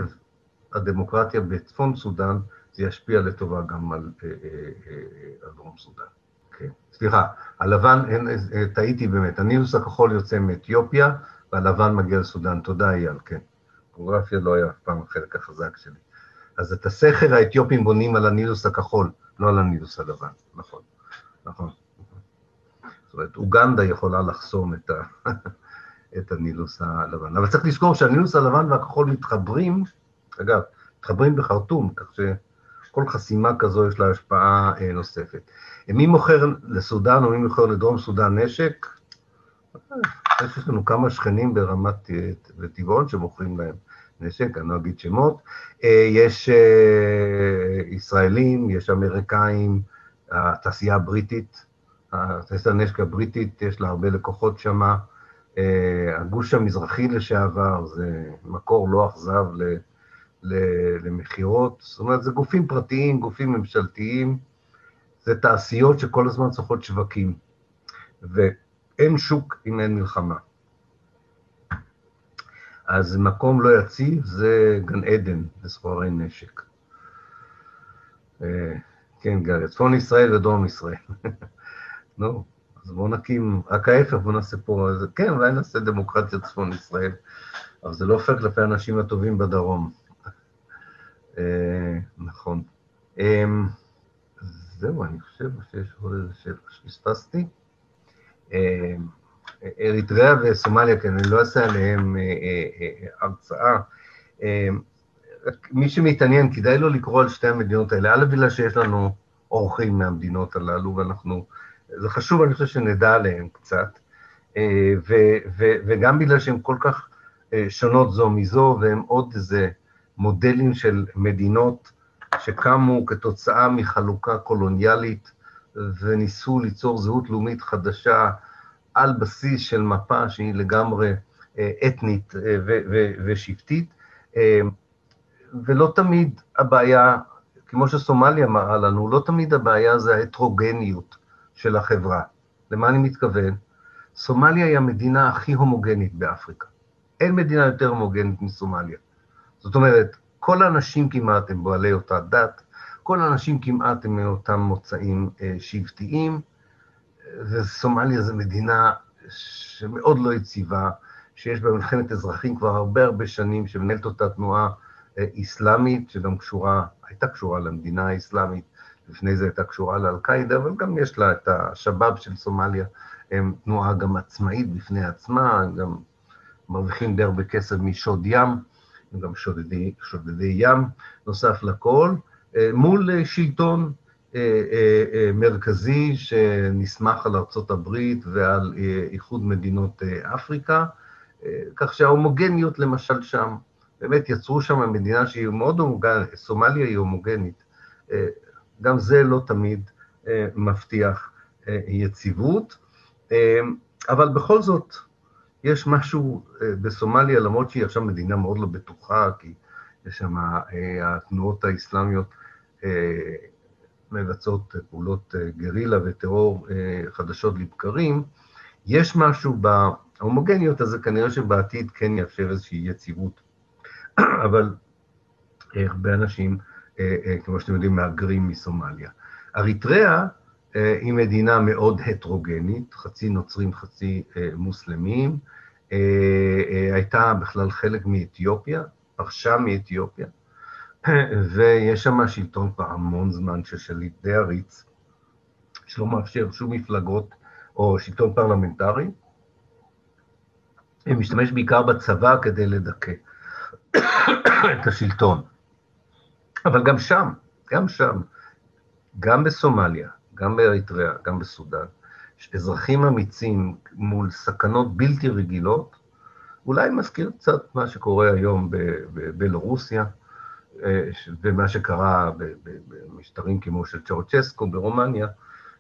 [SPEAKER 1] הדמוקרטיה בצפון סודאן, זה ישפיע לטובה גם על, אה, אה, דרום סודאן. כן. סליחה, הלבן, טעיתי באמת, הנילוס הכחול יוצא מאתיופיה, והלבן מגיע לסודאן. תודה, אייל, כן. קוריאפיה לא היה אף פעם החלק החזק שלי. אז את הסכר האתיופים בונים על הנילוס הכחול, לא על הנילוס הלבן, נכון, נכון. זאת אומרת, אוגנדה יכולה לחסום את, ה, את הנילוס הלבן. אבל צריך לזכור שהנילוס הלבן והכחול מתחברים, אגב, מתחברים בחרטום, כך שכל חסימה כזו יש לה השפעה אה, נוספת. מי מוכר לסודאן או מי מוכר לדרום סודאן נשק? יש לנו כמה שכנים ברמת אה, וטבעון שמוכרים להם נשק, אני לא אגיד שמות. אה, יש ישראלים, יש אמריקאים, התעשייה הבריטית, הטייסת הנשק הבריטית, יש לה הרבה לקוחות שם. אה, הגוש המזרחי לשעבר זה מקור לא אכזב למכירות. זאת אומרת, זה גופים פרטיים, גופים ממשלתיים, זה תעשיות שכל הזמן צריכות שווקים. ואין שוק אם אין מלחמה. אז מקום לא יציב זה גן עדן לסחורי נשק. אה, כן, גרי, צפון ישראל ודרום ישראל. לא, אז בואו נקים, רק ההפך, בואו נעשה פה, אז כן, אולי נעשה דמוקרטיה צפון ישראל, אבל זה לא הופך כלפי האנשים הטובים בדרום. אה, נכון. אה, זהו, אני חושב. שיש עוד איזה שאלה שפספסתי. אה, אריתריאה וסומליה, כן, אני לא אעשה עליהם אה, אה, הרצאה. מי שמתעניין, כדאי לו לקרוא על שתי המדינות האלה. א', בגלל שיש לנו אורחים מהמדינות הללו, ואנחנו, זה חשוב, אני חושב שנדע עליהם קצת, ו, ו, וגם בגלל שהן כל כך שונות זו מזו, והן עוד איזה מודלים של מדינות שקמו כתוצאה מחלוקה קולוניאלית וניסו ליצור זהות לאומית חדשה על בסיס של מפה שהיא לגמרי אה, אתנית אה, ושבטית, אה, ולא תמיד הבעיה, כמו שסומליה מראה לנו, לא תמיד הבעיה זה ההטרוגניות של החברה. למה אני מתכוון? סומליה היא המדינה הכי הומוגנית באפריקה. אין מדינה יותר הומוגנית מסומליה. זאת אומרת, כל האנשים כמעט הם בעלי אותה דת, כל האנשים כמעט הם מאותם מוצאים אה, שבטיים, וסומליה זו מדינה שמאוד לא יציבה, שיש בה מלחמת אזרחים כבר הרבה הרבה שנים, שמנהלת אותה תנועה אה, איסלאמית, שגם קשורה, הייתה קשורה למדינה האסלאמית, לפני זה הייתה קשורה לאל-קאעידה, אבל גם יש לה את השבאב של סומליה, הם תנועה גם עצמאית בפני עצמה, גם מרוויחים די הרבה כסף משוד ים. הם גם שודדי, שודדי ים, נוסף לכל, אה, מול אה, שלטון אה, מרכזי שנסמך על ארצות הברית ועל איחוד מדינות אפריקה, כך שההומוגניות למשל שם, באמת יצרו שם מדינה שהיא מאוד הומוגנית, סומליה היא הומוגנית, גם זה לא תמיד מבטיח יציבות, אבל בכל זאת, יש משהו אה, בסומליה, למרות שהיא עכשיו מדינה מאוד לא בטוחה, כי יש שם, אה, התנועות האסלאמיות אה, מבצעות פעולות גרילה וטרור חדשות לבקרים, יש משהו בהומוגניות, אז כנראה שבעתיד כן יאפשר איזושהי יציבות. אבל הרבה אנשים, כמו שאתם יודעים, מהגרים מסומליה. אריתריאה אה, היא מדינה מאוד הטרוגנית, חצי נוצרים, חצי אה, מוסלמים, אה, הייתה בכלל חלק מאתיופיה, פרשה מאתיופיה, ויש שם שלטון כבר המון זמן של שליט די עריץ, שלא מאפשר שום מפלגות או שלטון פרלמנטרי, משתמש בעיקר בצבא כדי לדכא את השלטון. אבל גם שם, גם שם, גם בסומליה, גם באריתריאה, גם בסודאן, אזרחים אמיצים מול סכנות בלתי רגילות, אולי מזכיר קצת מה שקורה היום בבלרוסיה, אה, ומה שקרה במשטרים כמו של צ'אוצ'סקו ברומניה,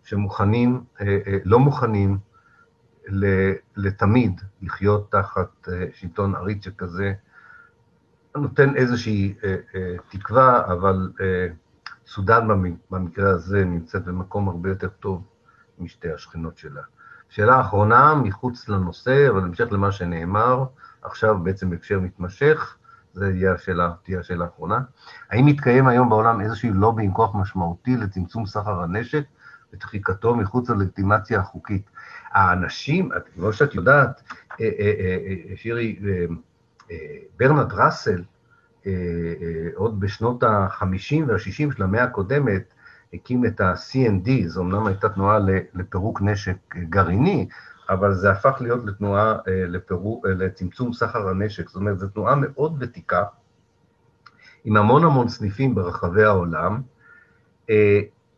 [SPEAKER 1] שמוכנים, אה, אה, לא מוכנים לתמיד לחיות תחת שלטון עריץ שכזה, נותן איזושהי תקווה, אבל סודאן במקרה הזה נמצאת במקום הרבה יותר טוב משתי השכנות שלה. שאלה אחרונה, מחוץ לנושא, אבל בהמשך למה שנאמר, עכשיו בעצם בהקשר מתמשך, זו תהיה השאלה, תהיה השאלה האחרונה. האם מתקיים היום בעולם איזשהו לובי עם כוח משמעותי לצמצום סחר הנשק ודחיקתו מחוץ ללגיטימציה החוקית? האנשים, כמו שאת יודעת, אה, אה, אה, שירי, ברנרד ראסל, אה, אה, עוד בשנות ה-50 וה-60 של המאה הקודמת, הקים את ה-CND, זו אמנם הייתה תנועה לפירוק נשק גרעיני, אבל זה הפך להיות לתנועה אה, לפירוק, לצמצום סחר הנשק, זאת אומרת, זו תנועה מאוד ותיקה, עם המון המון סניפים ברחבי העולם.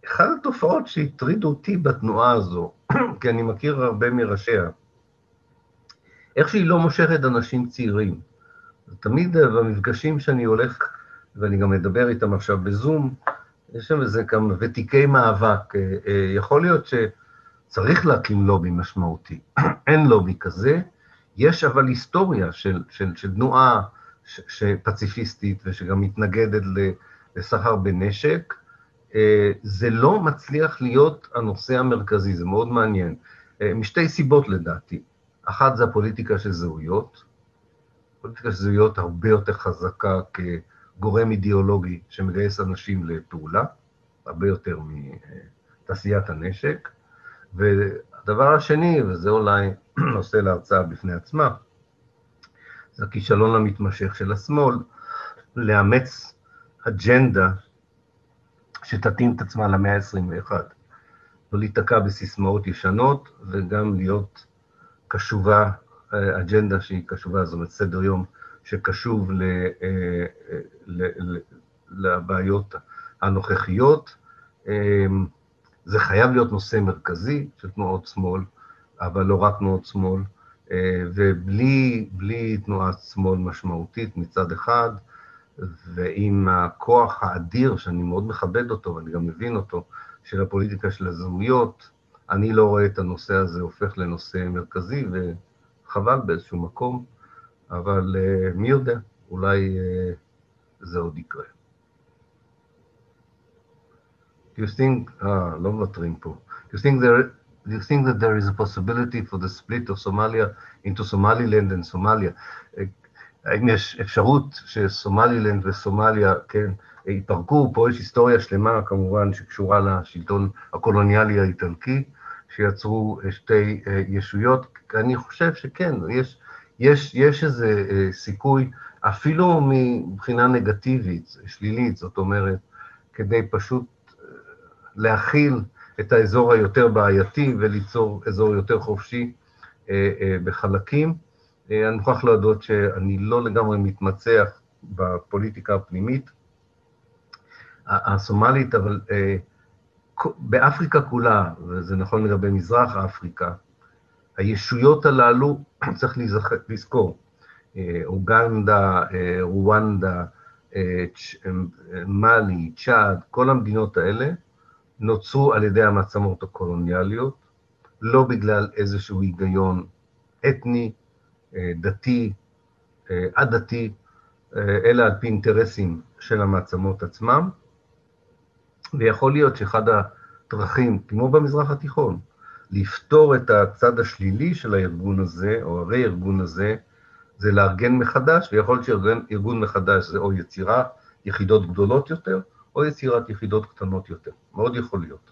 [SPEAKER 1] אחת התופעות שהטרידו אותי בתנועה הזו, כי אני מכיר הרבה מראשיה, איך שהיא לא מושכת אנשים צעירים. תמיד במפגשים שאני הולך, ואני גם מדבר איתם עכשיו בזום, יש שם איזה כמה ותיקי מאבק. אה, אה, יכול להיות שצריך להקים לובי משמעותי. אין לובי כזה, יש אבל היסטוריה של, של, של תנועה פציפיסטית ושגם מתנגדת לסחר בנשק. אה, זה לא מצליח להיות הנושא המרכזי, זה מאוד מעניין. משתי סיבות לדעתי. אחת זה הפוליטיקה של זהויות, פוליטיקה של זהויות הרבה יותר חזקה כגורם אידיאולוגי שמגייס אנשים לפעולה, הרבה יותר מתעשיית הנשק. והדבר השני, וזה אולי נושא להרצאה בפני עצמה, זה הכישלון המתמשך של השמאל לאמץ אג'נדה שתתאים את עצמה למאה ה-21. לא להיתקע בסיסמאות ישנות וגם להיות קשובה, אג'נדה שהיא קשובה, זאת אומרת סדר יום שקשוב ל, ל, ל, לבעיות הנוכחיות. זה חייב להיות נושא מרכזי של תנועות שמאל, אבל לא רק תנועות שמאל, ובלי תנועת שמאל משמעותית מצד אחד, ועם הכוח האדיר, שאני מאוד מכבד אותו ואני גם מבין אותו, של הפוליטיקה של הזהויות, אני לא רואה את הנושא הזה הופך לנושא מרכזי, וחבל באיזשהו מקום, אבל uh, מי יודע, אולי uh, זה עוד יקרה. Do you think, אה, לא מוותרים פה. Do you think there, do you think that there is a possibility for the split of Somalia into Somaliland and Somalia? האם יש אפשרות שסומלילנד וסומליה, כן, ייפרקו? פה יש היסטוריה שלמה כמובן שקשורה לשלטון הקולוניאלי האיטלקי, שיצרו שתי ישויות. אני חושב שכן, יש, יש, יש איזה סיכוי, אפילו מבחינה נגטיבית, שלילית, זאת אומרת, כדי פשוט להכיל את האזור היותר בעייתי וליצור אזור יותר חופשי בחלקים. אני מוכרח להודות שאני לא לגמרי מתמצח בפוליטיקה הפנימית הסומלית, אבל באפריקה כולה, וזה נכון לגבי מזרח אפריקה, הישויות הללו, צריך לזכור, אוגנדה, רואנדה, מאלי, צ'אד, כל המדינות האלה נוצרו על ידי המעצמות הקולוניאליות, לא בגלל איזשהו היגיון אתני, דתי, עדתי, אלא על פי אינטרסים של המעצמות עצמם, ויכול להיות שאחד הדרכים, כמו במזרח התיכון, לפתור את הצד השלילי של הארגון הזה, או הרה-ארגון הזה, זה לארגן מחדש, ויכול להיות שארגון מחדש זה או יצירה יחידות גדולות יותר, או יצירת יחידות קטנות יותר. מאוד יכול להיות.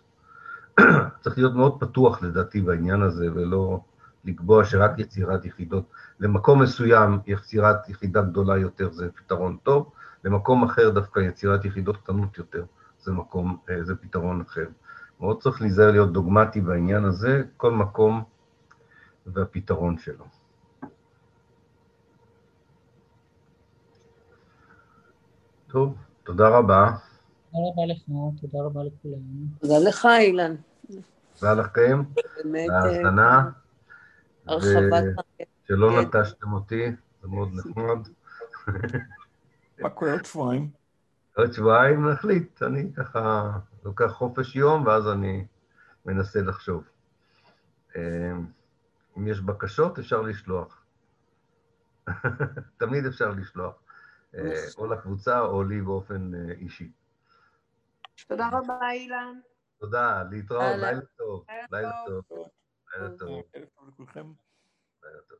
[SPEAKER 1] צריך להיות מאוד פתוח לדעתי בעניין הזה, ולא לקבוע שרק יצירת יחידות, למקום מסוים יצירת יחידה גדולה יותר זה פתרון טוב, למקום אחר דווקא יצירת יחידות קטנות יותר זה מקום, זה פתרון אחר. מאוד צריך להיזהר להיות דוגמטי בעניין הזה, כל מקום והפתרון שלו. טוב, תודה רבה.
[SPEAKER 2] תודה רבה לך, תודה רבה לכולם.
[SPEAKER 3] תודה לך, אילן.
[SPEAKER 1] תודה לכם,
[SPEAKER 3] באמת,
[SPEAKER 1] להאזנה,
[SPEAKER 3] הרחבת...
[SPEAKER 1] שלא
[SPEAKER 3] כן.
[SPEAKER 1] נטשתם אותי, זה מאוד נחמד.
[SPEAKER 4] מה קורה עוד שבועיים?
[SPEAKER 1] עוד שבועיים נחליט, אני ככה לוקח חופש יום, ואז אני מנסה לחשוב. אה, אם יש בקשות, אפשר לשלוח. תמיד אפשר לשלוח, אה, או לקבוצה או לי באופן אה, אישי.
[SPEAKER 3] תודה רבה, אילן.
[SPEAKER 1] תודה, להתראות. לילה טוב, לילה טוב, לילה טוב,
[SPEAKER 4] ערב טוב.
[SPEAKER 1] לילה טוב.